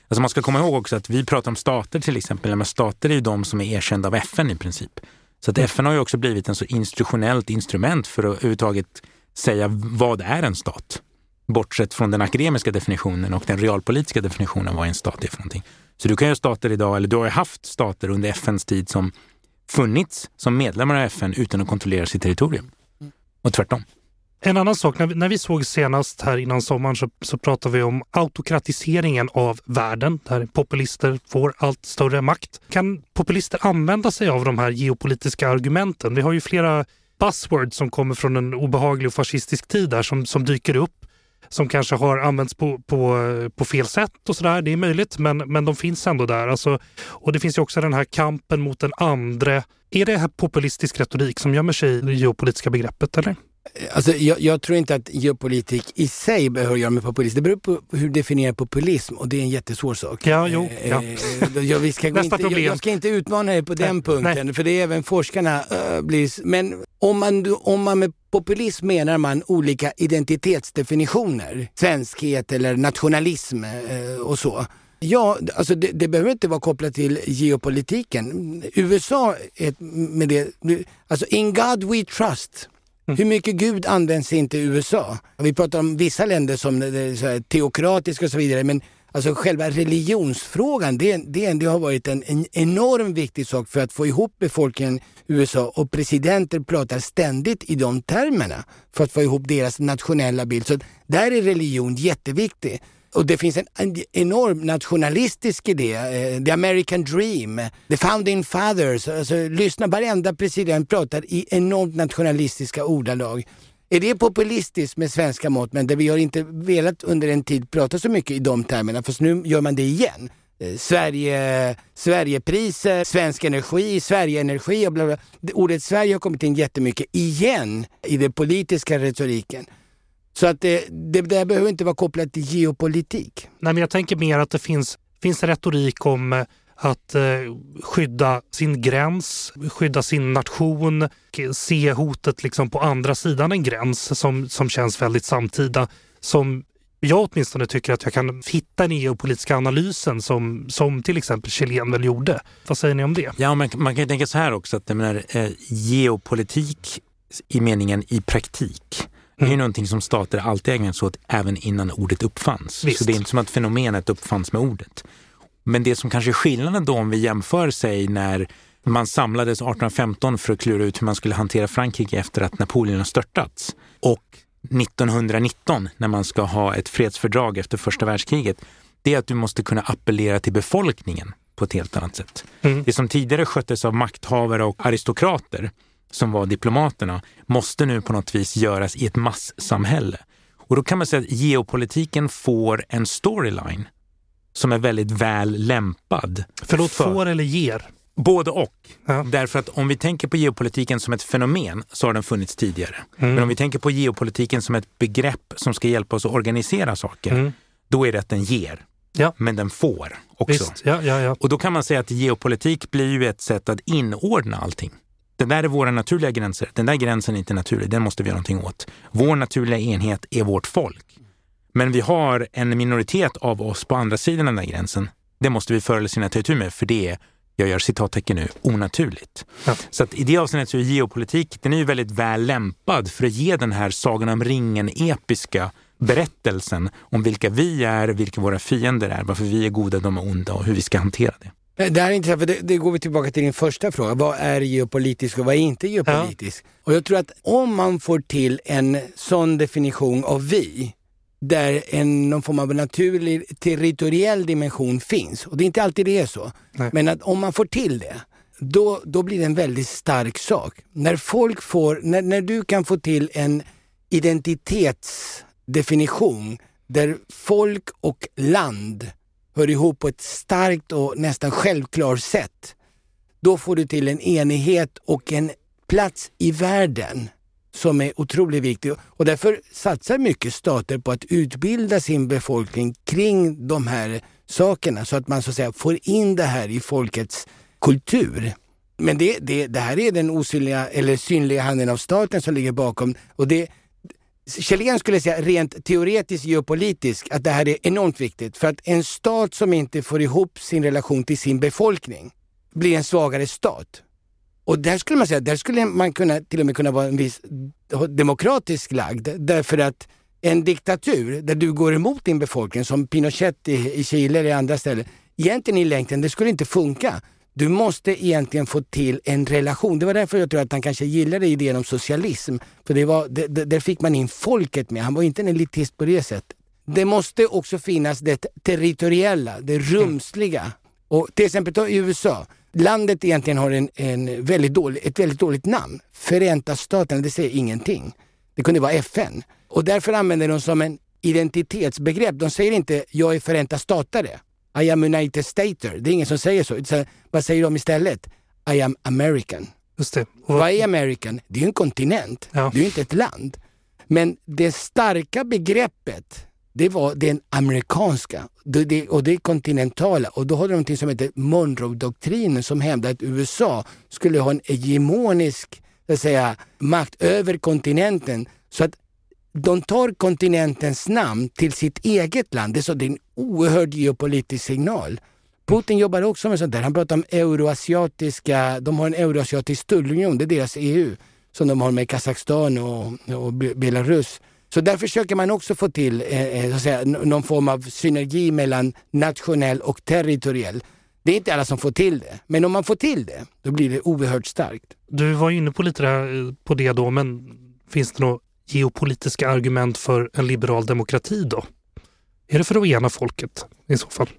Alltså man ska komma ihåg också att vi pratar om stater till exempel, men stater är ju de som är erkända av FN i princip. Så att FN har ju också blivit en så institutionellt instrument för att överhuvudtaget säga vad är en stat? Bortsett från den akademiska definitionen och den realpolitiska definitionen vad en stat är för någonting. Så du kan ju ha stater idag, eller du har ju haft stater under FNs tid som funnits som medlemmar av FN utan att kontrollera sitt territorium. Och tvärtom. En annan sak, när vi, när vi såg senast här innan sommaren så, så pratade vi om autokratiseringen av världen där populister får allt större makt. Kan populister använda sig av de här geopolitiska argumenten? Vi har ju flera buzzwords som kommer från en obehaglig och fascistisk tid där som, som dyker upp som kanske har använts på, på, på fel sätt och sådär. Det är möjligt, men, men de finns ändå där. Alltså, och det finns ju också den här kampen mot den andre. Är det här populistisk retorik som gömmer sig i det geopolitiska begreppet, eller? Alltså, jag, jag, tror inte att geopolitik i sig behöver göra med populism. Det beror på hur du definierar populism och det är en jättesvår sak. Ja, jo, eh, ja. jag, vi ska Nästa inte, problem. Jag, jag, ska inte utmana dig på den punkten, Nej. för det är även forskarna uh, blir... Men om man, om man med populism menar man olika identitetsdefinitioner, svenskhet eller nationalism uh, och så. Ja, alltså det, det, behöver inte vara kopplat till geopolitiken. USA, är med det, alltså in God we trust. Mm. Hur mycket Gud används inte i USA? Vi pratar om vissa länder som är teokratiska och så vidare, men alltså själva religionsfrågan, det, det, det har varit en, en enormt viktig sak för att få ihop befolkningen i USA och presidenter pratar ständigt i de termerna för att få ihop deras nationella bild. Så där är religion jätteviktig. Och det finns en, en enorm nationalistisk idé, eh, the American dream, the founding fathers. Alltså, lyssna, varenda president pratar i enormt nationalistiska ordalag. Är det populistiskt med svenska mått, men det vi har inte velat under en tid prata så mycket i de termerna, fast nu gör man det igen. Eh, Sverige, Sverigepriser, Svensk Energi, Sverigeenergi och bla bla. Ordet Sverige har kommit in jättemycket igen i den politiska retoriken. Så att det, det där behöver inte vara kopplat till geopolitik. Nej, men jag tänker mer att det finns, finns en retorik om eh, att eh, skydda sin gräns, skydda sin nation, se hotet liksom på andra sidan en gräns som, som känns väldigt samtida. Som jag åtminstone tycker att jag kan hitta den geopolitiska analysen som, som till exempel Chilen väl gjorde. Vad säger ni om det? Ja, man, man kan tänka så här också att menar, eh, geopolitik i meningen i praktik det är mm. någonting som stater alltid ägnat sig åt även innan ordet uppfanns. Visst. Så det är inte som att fenomenet uppfanns med ordet. Men det som kanske är skillnaden då om vi jämför sig när man samlades 1815 för att klura ut hur man skulle hantera Frankrike efter att Napoleon har störtats och 1919 när man ska ha ett fredsfördrag efter första världskriget, det är att du måste kunna appellera till befolkningen på ett helt annat sätt. Mm. Det som tidigare sköttes av makthavare och aristokrater som var diplomaterna, måste nu på något vis göras i ett masssamhälle. Och då kan man säga att geopolitiken får en storyline som är väldigt väl lämpad. Förlåt, för... får eller ger? Både och. Ja. Därför att om vi tänker på geopolitiken som ett fenomen så har den funnits tidigare. Mm. Men om vi tänker på geopolitiken som ett begrepp som ska hjälpa oss att organisera saker, mm. då är det att den ger. Ja. Men den får också. Ja, ja, och då kan man säga att geopolitik blir ju ett sätt att inordna allting. Det där är våra naturliga gränser. Den där gränsen är inte naturlig, den måste vi göra någonting åt. Vår naturliga enhet är vårt folk. Men vi har en minoritet av oss på andra sidan den där gränsen. Det måste vi förr eller senare ta itu med, för det är, jag gör citattecken nu, onaturligt. Ja. Så att i det avseendet så är geopolitik, den är ju väldigt väl lämpad för att ge den här Sagan om ringen-episka berättelsen om vilka vi är, vilka våra fiender är, varför vi är goda, de är onda och hur vi ska hantera det. Det här är intressant, för det, det, går vi tillbaka till din första fråga. Vad är geopolitiskt och vad är inte geopolitiskt? Ja. Och jag tror att om man får till en sån definition av vi, där en, någon form av naturlig territoriell dimension finns, och det är inte alltid det är så, Nej. men att om man får till det, då, då blir det en väldigt stark sak. När folk får, när, när du kan få till en identitetsdefinition där folk och land hör ihop på ett starkt och nästan självklart sätt, då får du till en enighet och en plats i världen som är otroligt viktig. Och därför satsar mycket stater på att utbilda sin befolkning kring de här sakerna så att man så att säga får in det här i folkets kultur. Men det, det, det här är den osynliga eller synliga handen av staten som ligger bakom. Och det, Kjellén skulle säga rent teoretiskt geopolitiskt att det här är enormt viktigt. För att en stat som inte får ihop sin relation till sin befolkning blir en svagare stat. Och där skulle man säga, där skulle man kunna, till och med kunna vara en viss demokratisk lagd. Därför att en diktatur där du går emot din befolkning, som Pinochet i, i Chile eller andra ställen, egentligen i längden, det skulle inte funka. Du måste egentligen få till en relation. Det var därför jag tror att han kanske gillade idén om socialism. För det var, det, det, där fick man in folket med. Han var inte en elitist på det sättet. Det måste också finnas det territoriella, det rumsliga. Och till exempel i USA. Landet egentligen har en, en väldigt dålig, ett väldigt dåligt namn. Förenta staterna, det säger ingenting. Det kunde vara FN. Och därför använder de som en identitetsbegrepp. De säger inte jag är Förenta statare. I am United Stater. Det är ingen som säger så. så vad säger de istället? I am American. Just det. Och... Vad är American? Det är en kontinent. Ja. Det är inte ett land. Men det starka begreppet, det var den amerikanska och det kontinentala. Och då hade de någonting som heter Monroe-doktrinen som hävdade att USA skulle ha en hegemonisk så att säga, makt över kontinenten. Så att de tar kontinentens namn till sitt eget land. Det är, så, det är en oerhörd geopolitisk signal. Putin jobbar också med sånt där. Han pratar om euroasiatiska, de har en euroasiatisk tullunion, det är deras EU, som de har med Kazakstan och, och Belarus. Så där försöker man också få till eh, eh så att säga, någon form av synergi mellan nationell och territoriell. Det är inte alla som får till det, men om man får till det, då blir det oerhört starkt. Du var inne på lite där, på det då, men finns det några geopolitiska argument för en liberal demokrati då? Är det för att ena folket i så fall?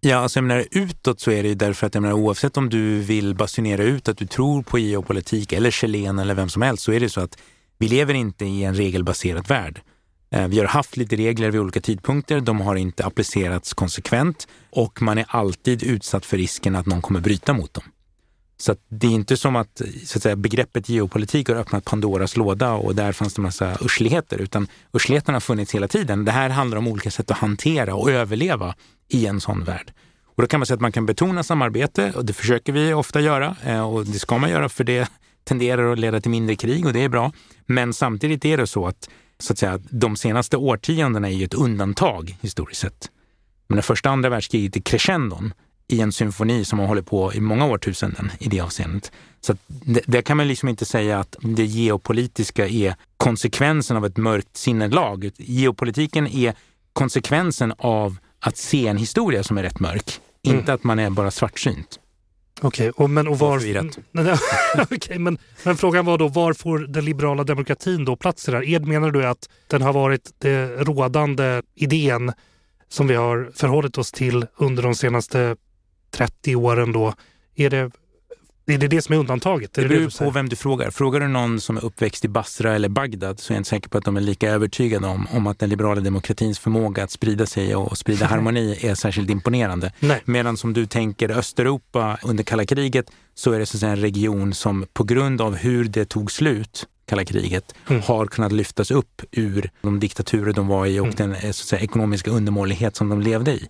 Ja, alltså jag menar, utåt så är det ju därför att jag menar, oavsett om du vill basunera ut att du tror på geopolitik eller Chilen eller vem som helst så är det så att vi lever inte i en regelbaserad värld. Eh, vi har haft lite regler vid olika tidpunkter, de har inte applicerats konsekvent och man är alltid utsatt för risken att någon kommer bryta mot dem. Så det är inte som att, så att säga, begreppet geopolitik har öppnat Pandoras låda och där fanns det massa ursligheter, utan ursligheterna har funnits hela tiden. Det här handlar om olika sätt att hantera och överleva i en sån värld. Och då kan man säga att man kan betona samarbete och det försöker vi ofta göra eh, och det ska man göra för det tenderar att leda till mindre krig och det är bra. Men samtidigt är det så att, så att säga, de senaste årtiondena är ju ett undantag historiskt sett. Men det första andra världskriget är crescendon i en symfoni som har hållit på i många årtusenden i det avseendet. Så det, det, kan man liksom inte säga att det geopolitiska är konsekvensen av ett mörkt sinnelag. Geopolitiken är konsekvensen av att se en historia som är rätt mörk, mm. inte att man är bara svartsynt. Okej, okay, men och var... okay, men, men frågan var då, var får den liberala demokratin då plats i det här? Ed, menar du att den har varit den rådande idén som vi har förhållit oss till under de senaste 30 åren då, är det är det det som är undantaget? Det, det beror på vem du frågar. Frågar du någon som är uppväxt i Basra eller Bagdad så är jag inte säker på att de är lika övertygade om, om att den liberala demokratins förmåga att sprida sig och sprida harmoni är särskilt imponerande. Medan som du tänker Östeuropa under kalla kriget så är det så en region som på grund av hur det tog slut kalla kriget mm. har kunnat lyftas upp ur de diktaturer de var i och mm. den så att säga, ekonomiska undermålighet som de levde i.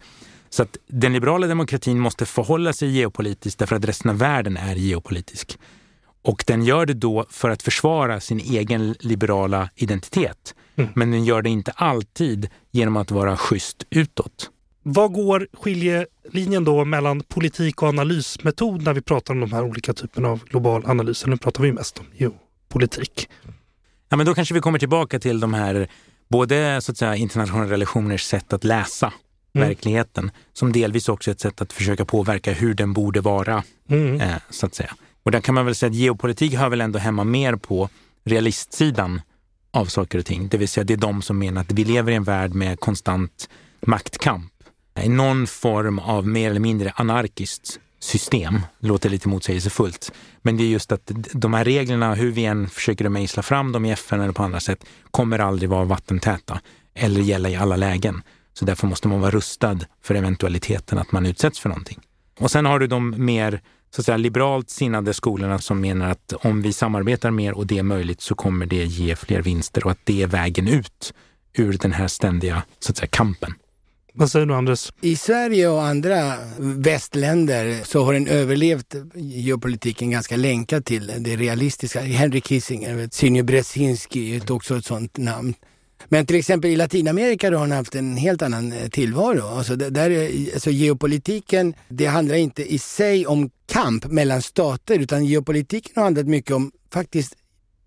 Så att den liberala demokratin måste förhålla sig geopolitiskt därför att resten av världen är geopolitisk. Och den gör det då för att försvara sin egen liberala identitet. Mm. Men den gör det inte alltid genom att vara schysst utåt. Vad går skiljelinjen då mellan politik och analysmetod när vi pratar om de här olika typerna av global analys? Nu pratar vi mest om geopolitik. Ja, men då kanske vi kommer tillbaka till de här både så att säga, internationella relationers sätt att läsa mm. verkligheten som delvis också är ett sätt att försöka påverka hur den borde vara. Mm. Eh, så att säga. Och där kan man väl säga att geopolitik hör väl ändå hemma mer på realistsidan av saker och ting. Det vill säga det är de som menar att vi lever i en värld med konstant maktkamp. I någon form av mer eller mindre anarkiskt system. Låter lite motsägelsefullt. Men det är just att de här reglerna, hur vi än försöker mejsla fram dem i FN eller på andra sätt, kommer aldrig vara vattentäta eller gälla i alla lägen. Så därför måste man vara rustad för eventualiteten att man utsätts för någonting. Och sen har du de mer så att säga, liberalt sinnade skolorna som menar att om vi samarbetar mer och det är möjligt så kommer det ge fler vinster och att det är vägen ut ur den här ständiga så att säga, kampen. Vad säger du Anders? I Sverige och andra västländer så har den överlevt geopolitiken ganska länkad till det realistiska. Henry Kissinger, Senior Brzezinski är också ett sånt namn. Men till exempel i Latinamerika har han haft en helt annan eh, tillvaro. Alltså, där, alltså geopolitiken, det handlar inte i sig om kamp mellan stater utan geopolitiken har handlat mycket om, faktiskt,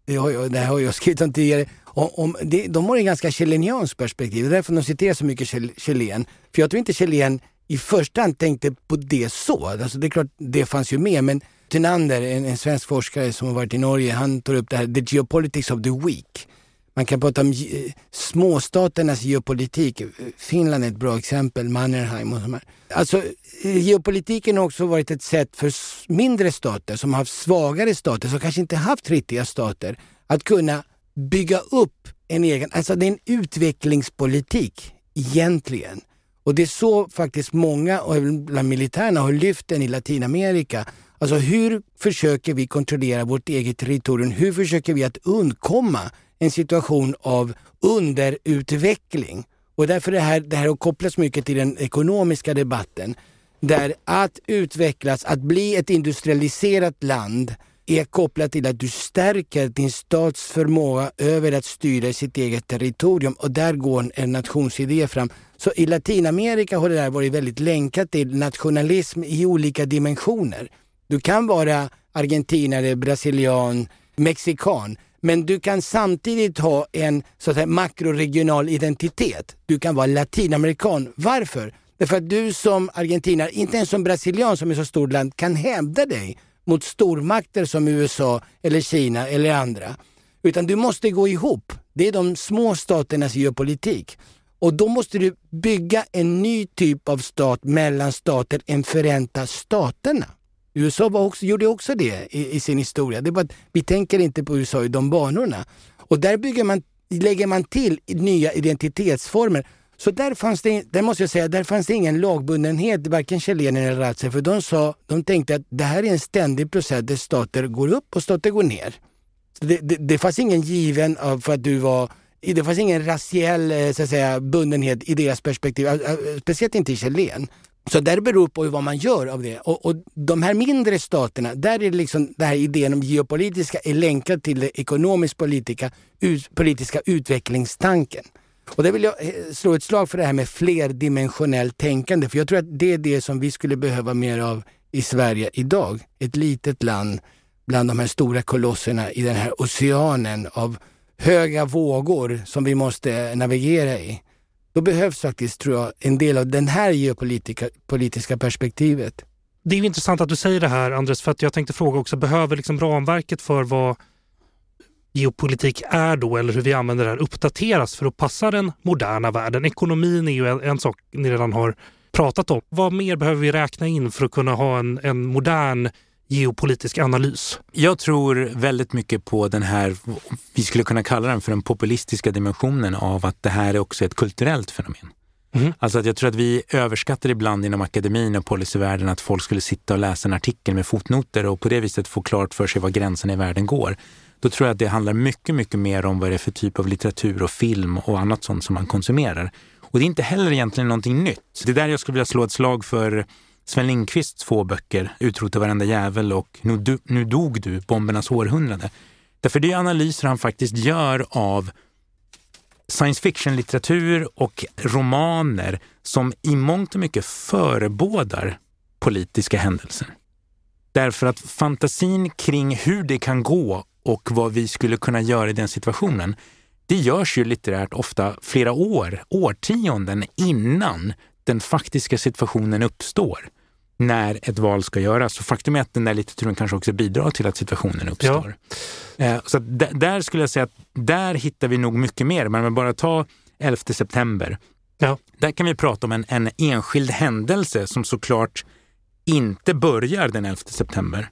det, har jag, det har jag skrivit om tidigare, om, om det, de har ett ganska chilenianskt perspektiv. Det är därför de citerar så mycket Chilen. För jag tror inte Chilen i första hand tänkte på det så. Alltså det är klart, det fanns ju med, men Tynander, en, en svensk forskare som har varit i Norge, han tar upp det här, the geopolitics of the weak. Man kan prata om eh, småstaternas geopolitik. Finland är ett bra exempel, Mannerheim och sådär. Alltså, eh, geopolitiken har också varit ett sätt för mindre stater som har haft svagare stater, som kanske inte haft riktiga stater, att kunna bygga upp en egen, alltså det är en utvecklingspolitik egentligen. Och det är så faktiskt många, och även bland militärerna, har lyft den i Latinamerika. Alltså hur försöker vi kontrollera vårt eget territorium? Hur försöker vi att undkomma en situation av underutveckling. Och därför det här, det här kopplats mycket till den ekonomiska debatten. Där att utvecklas, att bli ett industrialiserat land är kopplat till att du stärker din stats förmåga över att styra sitt eget territorium och där går en nationsidé fram. Så i Latinamerika har det där varit väldigt länkat till nationalism i olika dimensioner. Du kan vara argentinare, brasilian, mexikan men du kan samtidigt ha en så att säga, makroregional identitet. Du kan vara latinamerikan. Varför? Därför att du som argentinare, inte ens som brasilian som är så stort land, kan hävda dig mot stormakter som USA eller Kina eller andra. Utan du måste gå ihop. Det är de små staternas geopolitik. Och då måste du bygga en ny typ av stat mellan stater än Förenta Staterna. USA var också, gjorde också det i, i, sin historia. Det är bara att vi tänker inte på USA i de banorna. Och där bygger man, lägger man till nya identitetsformer. Så där fanns det, där måste jag säga, där fanns det ingen lagbundenhet, varken Kjellenen eller Ratzer, för de, sa, de tänkte att det här är en ständig process där stater går upp och stater går ner. Så Det, det, det fanns ingen given av för att du var det fanns ingen raciell eh, så att säga, bundenhet i deras perspektiv, speciellt inte i Chilen. Så där beror på vad man gör av det. Och, och de här mindre staterna, där är liksom den här idén om geopolitiska är länkad till den ekonomiskt politiska, ut, politiska utvecklingstanken. Och där vill jag eh, slå ett slag för det här med flerdimensionellt tänkande, för jag tror att det är det som vi skulle behöva mer av i Sverige idag. Ett litet land bland de här stora kolosserna i den här oceanen av höga vågor som vi måste navigera i. Då behövs faktiskt, tror jag, en del av det här geopolitiska perspektivet. Det är intressant att du säger det här, Andres, för att jag tänkte fråga också, behöver liksom ramverket för vad geopolitik är då, eller hur vi använder det här, uppdateras för att passa den moderna världen? Ekonomin är ju en, en sak ni redan har pratat om. Vad mer behöver vi räkna in för att kunna ha en, en modern geopolitisk analys? Jag tror väldigt mycket på den här, vi skulle kunna kalla den för den populistiska dimensionen av att det här är också ett kulturellt fenomen. Mm. Alltså att jag tror att vi överskattar ibland inom akademin och policyvärlden att folk skulle sitta och läsa en artikel med fotnoter och på det viset få klart för sig var gränserna i världen går. Då tror jag att det handlar mycket, mycket mer om vad det är för typ av litteratur och film och annat sånt som man konsumerar. Och det är inte heller egentligen någonting nytt. Det är där jag skulle vilja slå ett slag för Sven Lindqvists två böcker, Utrota varenda jävel och nu, du, nu dog du, Bombernas århundrade. Därför det är analyser han faktiskt gör av science fiction-litteratur och romaner som i mångt och mycket förebådar politiska händelser. Därför att fantasin kring hur det kan gå och vad vi skulle kunna göra i den situationen, det görs ju litterärt ofta flera år, årtionden innan den faktiska situationen uppstår när ett val ska göras. Så faktum är att den där litteraturen kanske också bidrar till att situationen uppstår. Ja. Eh, så där skulle jag säga att där hittar vi nog mycket mer. Men om bara tar 11 september. Ja. Där kan vi prata om en, en enskild händelse som såklart inte börjar den 11 september,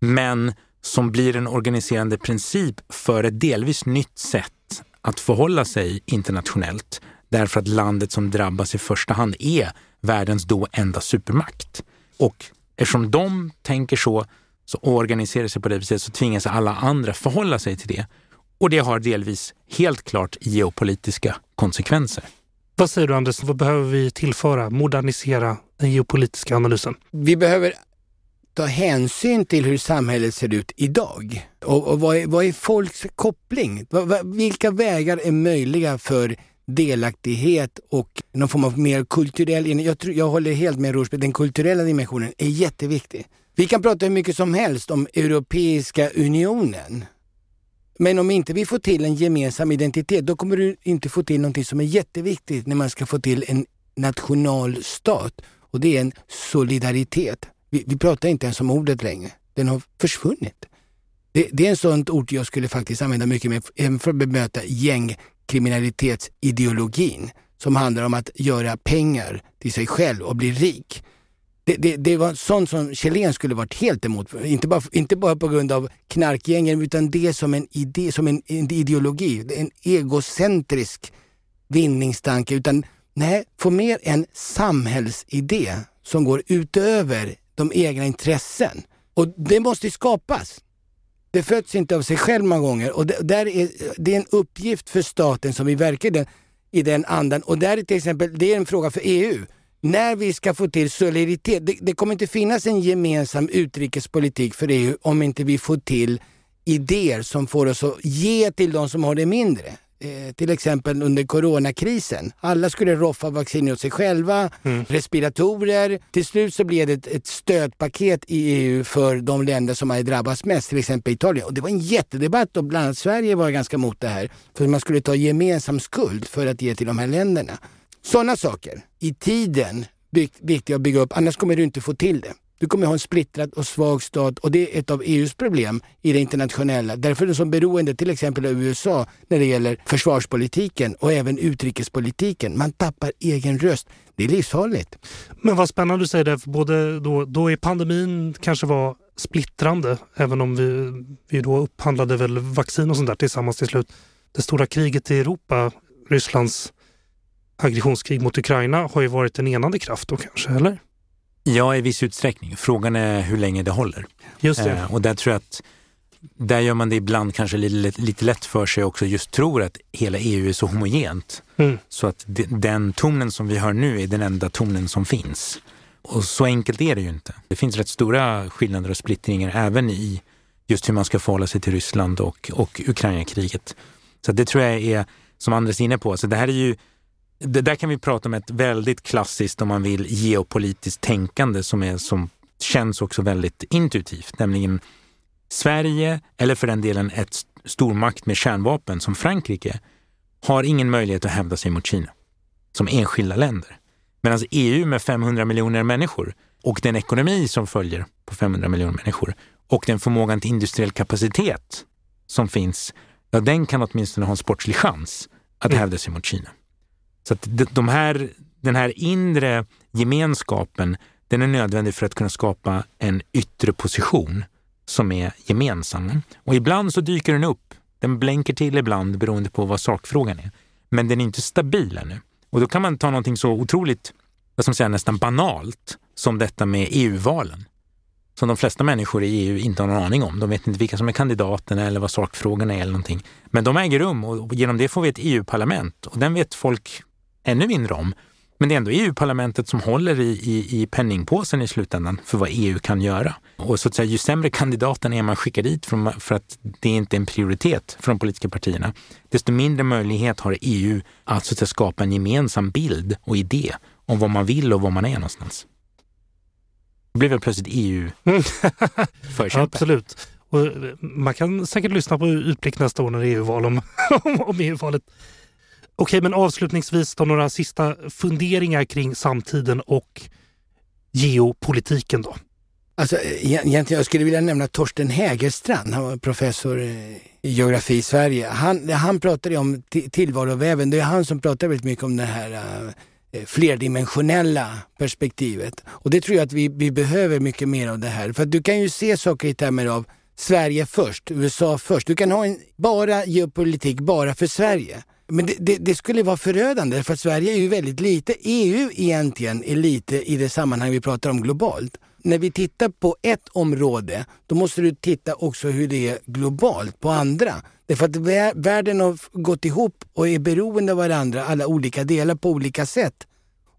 men som blir en organiserande princip för ett delvis nytt sätt att förhålla sig internationellt därför att landet som drabbas i första hand är världens då enda supermakt. Och eftersom de tänker så, så organiserar sig på det viset så tvingas alla andra förhålla sig till det. Och det har delvis helt klart geopolitiska konsekvenser. Vad säger du Anders, vad behöver vi tillföra, modernisera den geopolitiska analysen? Vi behöver ta hänsyn till hur samhället ser ut idag. Och, och vad, är, vad är folks koppling? Vilka vägar är möjliga för delaktighet och någon form av mer kulturell... Jag, tror, jag håller helt med Rosberg, den kulturella dimensionen är jätteviktig. Vi kan prata hur mycket som helst om Europeiska unionen. Men om inte vi får till en gemensam identitet, då kommer du inte få till någonting som är jätteviktigt när man ska få till en nationalstat. Och det är en solidaritet. Vi, vi pratar inte ens om ordet längre. Den har försvunnit. Det, det är en sånt ord jag skulle faktiskt använda mycket mer, även för att bemöta gäng kriminalitetsideologin, som handlar om att göra pengar till sig själv och bli rik. Det, det, det, var sånt som Kjellén skulle varit helt emot. Inte bara, inte bara på grund av knarkgängen utan det som en idé, som en, en ideologi. En egocentrisk vinningstanke. Utan nej, få mer en samhällsidé som går utöver de egna intressen. Och det måste skapas. Det föds inte av sig själv många gånger och det, där är, det är en uppgift för staten som vi verkar i den, i den andan. Och där är till exempel, det är en fråga för EU när vi ska få till solidaritet. Det, det, kommer inte finnas en gemensam utrikespolitik för EU om inte vi får till idéer som får oss att ge till de som har det mindre. Eh, till exempel under coronakrisen. Alla skulle roffa vaccin åt sig själva, mm. respiratorer. Till slut så blev det ett, ett stödpaket i EU för de länder som hade drabbats mest, till exempel Italien. Och det var en jättedebatt och bland annat Sverige var ganska mot det här. För man skulle ta gemensam skuld för att ge till de här länderna. Sådana saker i tiden viktiga att bygga upp, annars kommer du inte få till det. Du kommer ha en splittrad och svag stat och det är ett av EUs problem i det internationella. Därför är de så beroende till exempel av USA när det gäller försvarspolitiken och även utrikespolitiken. Man tappar egen röst. Det är livsfarligt. Men vad spännande du säger det, för både då, då är pandemin kanske var splittrande, även om vi, vi då upphandlade väl vaccin och sånt där tillsammans till slut. Det stora kriget i Europa, Rysslands aggressionskrig mot Ukraina har ju varit en enande kraft då kanske, eller? Ja, i viss utsträckning. Frågan är hur länge det håller. Just det. Eh, och där tror jag att där gör man det ibland kanske lite, lite lätt för sig också, just tror att hela EU är så homogent. Mm. Så att de, den tonen som vi hör nu är den enda tonen som finns. Och så enkelt är det ju inte. Det finns rätt stora skillnader och splittringar även i just hur man ska förhålla sig till Ryssland och, och Ukraina-kriget. Så det tror jag är, som Andres är inne på, så det här är ju det där kan vi prata om ett väldigt klassiskt, om man vill, geopolitiskt tänkande som, är, som känns också väldigt intuitivt, nämligen Sverige, eller för den delen ett stormakt med kärnvapen som Frankrike, har ingen möjlighet att hävda sig mot Kina som enskilda länder. Medan EU med 500 miljoner människor och den ekonomi som följer på 500 miljoner människor och den förmågan till industriell kapacitet som finns, ja, den kan åtminstone ha en sportslig chans att mm. hävda sig mot Kina. Så att de här, den här inre gemenskapen, den är nödvändig för att kunna skapa en yttre position som är gemensam. Och ibland så dyker den upp. Den blänker till ibland beroende på vad sakfrågan är. Men den är inte stabil ännu. Och då kan man ta någonting så otroligt, vad ska man säga, nästan banalt som detta med EU-valen. Som de flesta människor i EU inte har någon aning om. De vet inte vilka som är kandidaterna eller vad sakfrågorna är eller någonting. Men de äger rum och genom det får vi ett EU-parlament och den vet folk ännu mindre om. Men det är ändå EU-parlamentet som håller i, i, i penningpåsen i slutändan för vad EU kan göra. Och så att säga, ju sämre kandidaten är man skickar dit för, för att det inte är en prioritet för de politiska partierna, desto mindre möjlighet har EU att, så att säga, skapa en gemensam bild och idé om vad man vill och var man är någonstans. Det blir väl plötsligt EU-förkämpe. Absolut. Och man kan säkert lyssna på Utblick nästa år när det är EU-val om, om EU-valet Okej, men avslutningsvis då några sista funderingar kring samtiden och geopolitiken då? Alltså, eh, egentligen, jag skulle vilja nämna Torsten Hägerstrand, han var professor eh, i geografi i Sverige. Han, han pratade om tillvaroväven, det är han som pratar väldigt mycket om det här uh, flerdimensionella perspektivet. Och det tror jag att vi, vi behöver mycket mer av det här. För att du kan ju se saker i termer av Sverige först, USA först. Du kan ha en, bara geopolitik bara för Sverige. Men det, det, det, skulle vara förödande för Sverige är ju väldigt lite. EU egentligen är lite i det sammanhang vi pratar om globalt. när vi tittar på ett område, då måste du titta också hur det är globalt på andra. Därför att världen har gått ihop och är beroende av varandra, alla olika delar på olika sätt.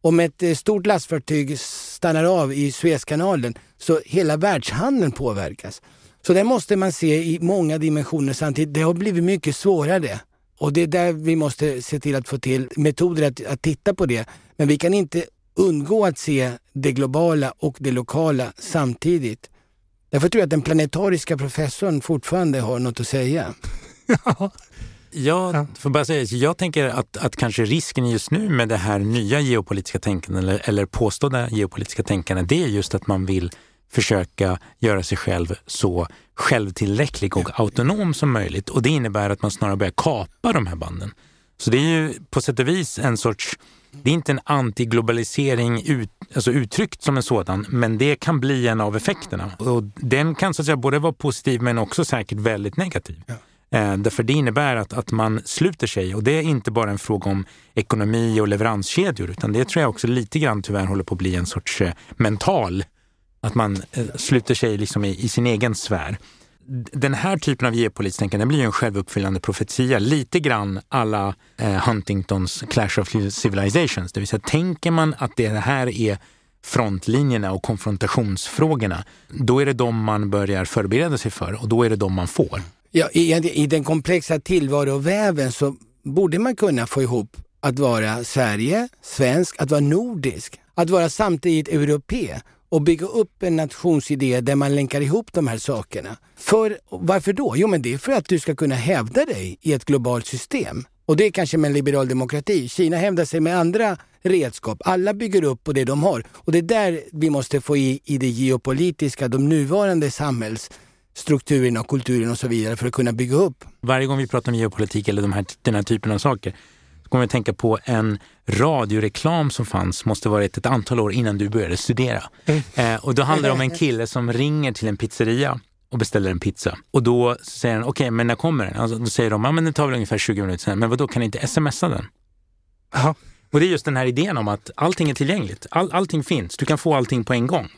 Om ett eh, stort lastfartyg stannar av i Suezkanalen så hela världshandeln påverkas. Så det måste man se i många dimensioner samtidigt. Det har blivit mycket svårare. Och det är där vi måste se till att få till metoder att, att titta på det. Men vi kan inte undgå att se det globala och det lokala samtidigt. Därför tror jag att den planetariska professorn fortfarande har något att säga. Jag får bara säga, jag tänker att, att kanske risken just nu med det här nya geopolitiska tänkandet eller, eller påstådda geopolitiska tänkandet, det är just att man vill försöka göra sig själv så självtillräcklig och autonom som möjligt. Och det innebär att man snarare börjar kapa de här banden. Så det är ju på sätt och vis en sorts det är inte en antiglobalisering ut, alltså uttryckt som en sådan, men det kan bli en av effekterna. Och den kan så att säga både vara positiv men också säkert väldigt negativ. Ja. Eh, därför det innebär att, att man sluter sig och det är inte bara en fråga om ekonomi och leveranskedjor utan det tror jag också lite grann tyvärr håller på att bli en sorts eh, mental, att man eh, sluter sig liksom i, i sin egen sfär den här typen av geopolitiskt tänkande blir ju en självuppfyllande profetia. Lite grann alla eh, Huntingtons Clash of Civilizations. Det vill säga, tänker man att det här är frontlinjerna och konfrontationsfrågorna, då är det de man börjar förbereda sig för och då är det de man får. Ja, i, I den komplexa tillvaroväven så borde man kunna få ihop att vara Sverige, svensk, att vara nordisk, att vara samtidigt europé och bygga upp en nationsidé där man länkar ihop de här sakerna. För Varför då? Jo, men det är för att du ska kunna hävda dig i ett globalt system. Och det är kanske med en liberal demokrati. Kina hävdar sig med andra redskap. Alla bygger upp på det de har. Och det är där vi måste få i, i det geopolitiska, de nuvarande samhällsstrukturerna och kulturen och så vidare för att kunna bygga upp. Varje gång vi pratar om geopolitik eller de här, den här typen av saker så kommer jag att tänka på en radioreklam som fanns, måste varit ett antal år innan du började studera. Mm. Eh, och då handlar det om en kille som ringer till en pizzeria och beställer en pizza. Och då säger han, okej, okay, men när kommer den? Alltså, då säger de, ja men det tar väl ungefär 20 minuter sen. Men vad då kan ni inte smsa den? Aha. Och det är just den här idén om att allting är tillgängligt. All, allting finns. Du kan få allting på en gång.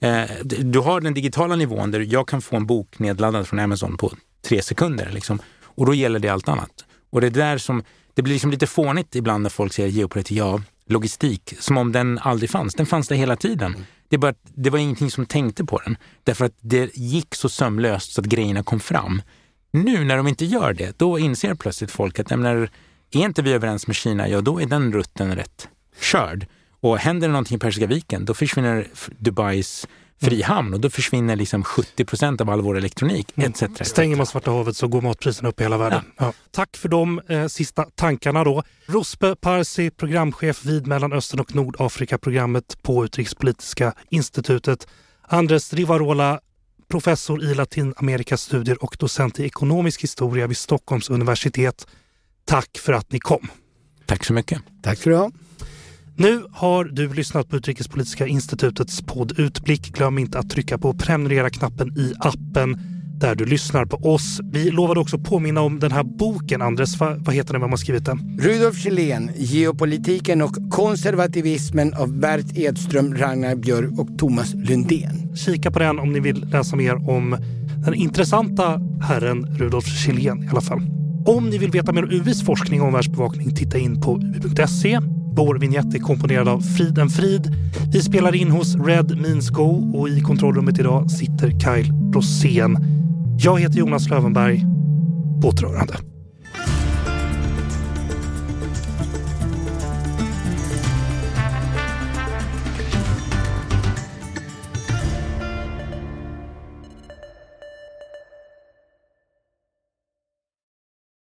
Eh, du har den digitala nivån där jag kan få en bok nedladdad från Amazon på tre sekunder. Liksom. Och då gäller det allt annat. Och det är där som det blir liksom lite fånigt ibland när folk säger geopolitik, ja, logistik, som om den aldrig fanns. Den fanns där hela tiden. Mm. Det, bara, det var ingenting som tänkte på den. Därför att det gick så sömlöst så att grejerna kom fram. Nu när de inte gör det, då inser plötsligt folk att är inte vi överens med Kina, ja då är den rutten rätt körd. Och händer det någonting i Persiska viken, då försvinner Dubais frihamn och då försvinner liksom 70 procent av all vår elektronik mm. etc. Stänger man Svarta havet så går matpriserna upp i hela världen. Ja. Ja. Tack för de eh, sista tankarna då. Rospe Parsi, programchef vid Mellanöstern och Nordafrika-programmet på Utrikespolitiska institutet. Andres Rivarola, professor i Latinamerikastudier och docent i ekonomisk historia vid Stockholms universitet. Tack för att ni kom. Tack så mycket. Tack för det. Nu har du lyssnat på Utrikespolitiska institutets podd Utblick. Glöm inte att trycka på prenumerera-knappen i appen där du lyssnar på oss. Vi lovade också påminna om den här boken, Andres. Vad, heter den? Vem har skrivit den? Rudolf Kjellén, Geopolitiken och konservativismen av Bert Edström, Ragnar Björk och Thomas Lundén. Kika på den om ni vill läsa mer om den intressanta herren Rudolf Kjellén i alla fall. Om ni vill veta mer om UVs forskning om världsbevakning, titta in på uv.se. Vår vignett är komponerad av Friden Frid. Vi spelar in hos Red Means Go och i kontrollrummet idag sitter Kyle Rosén. Jag heter Jonas Lövenberg. På återhörande.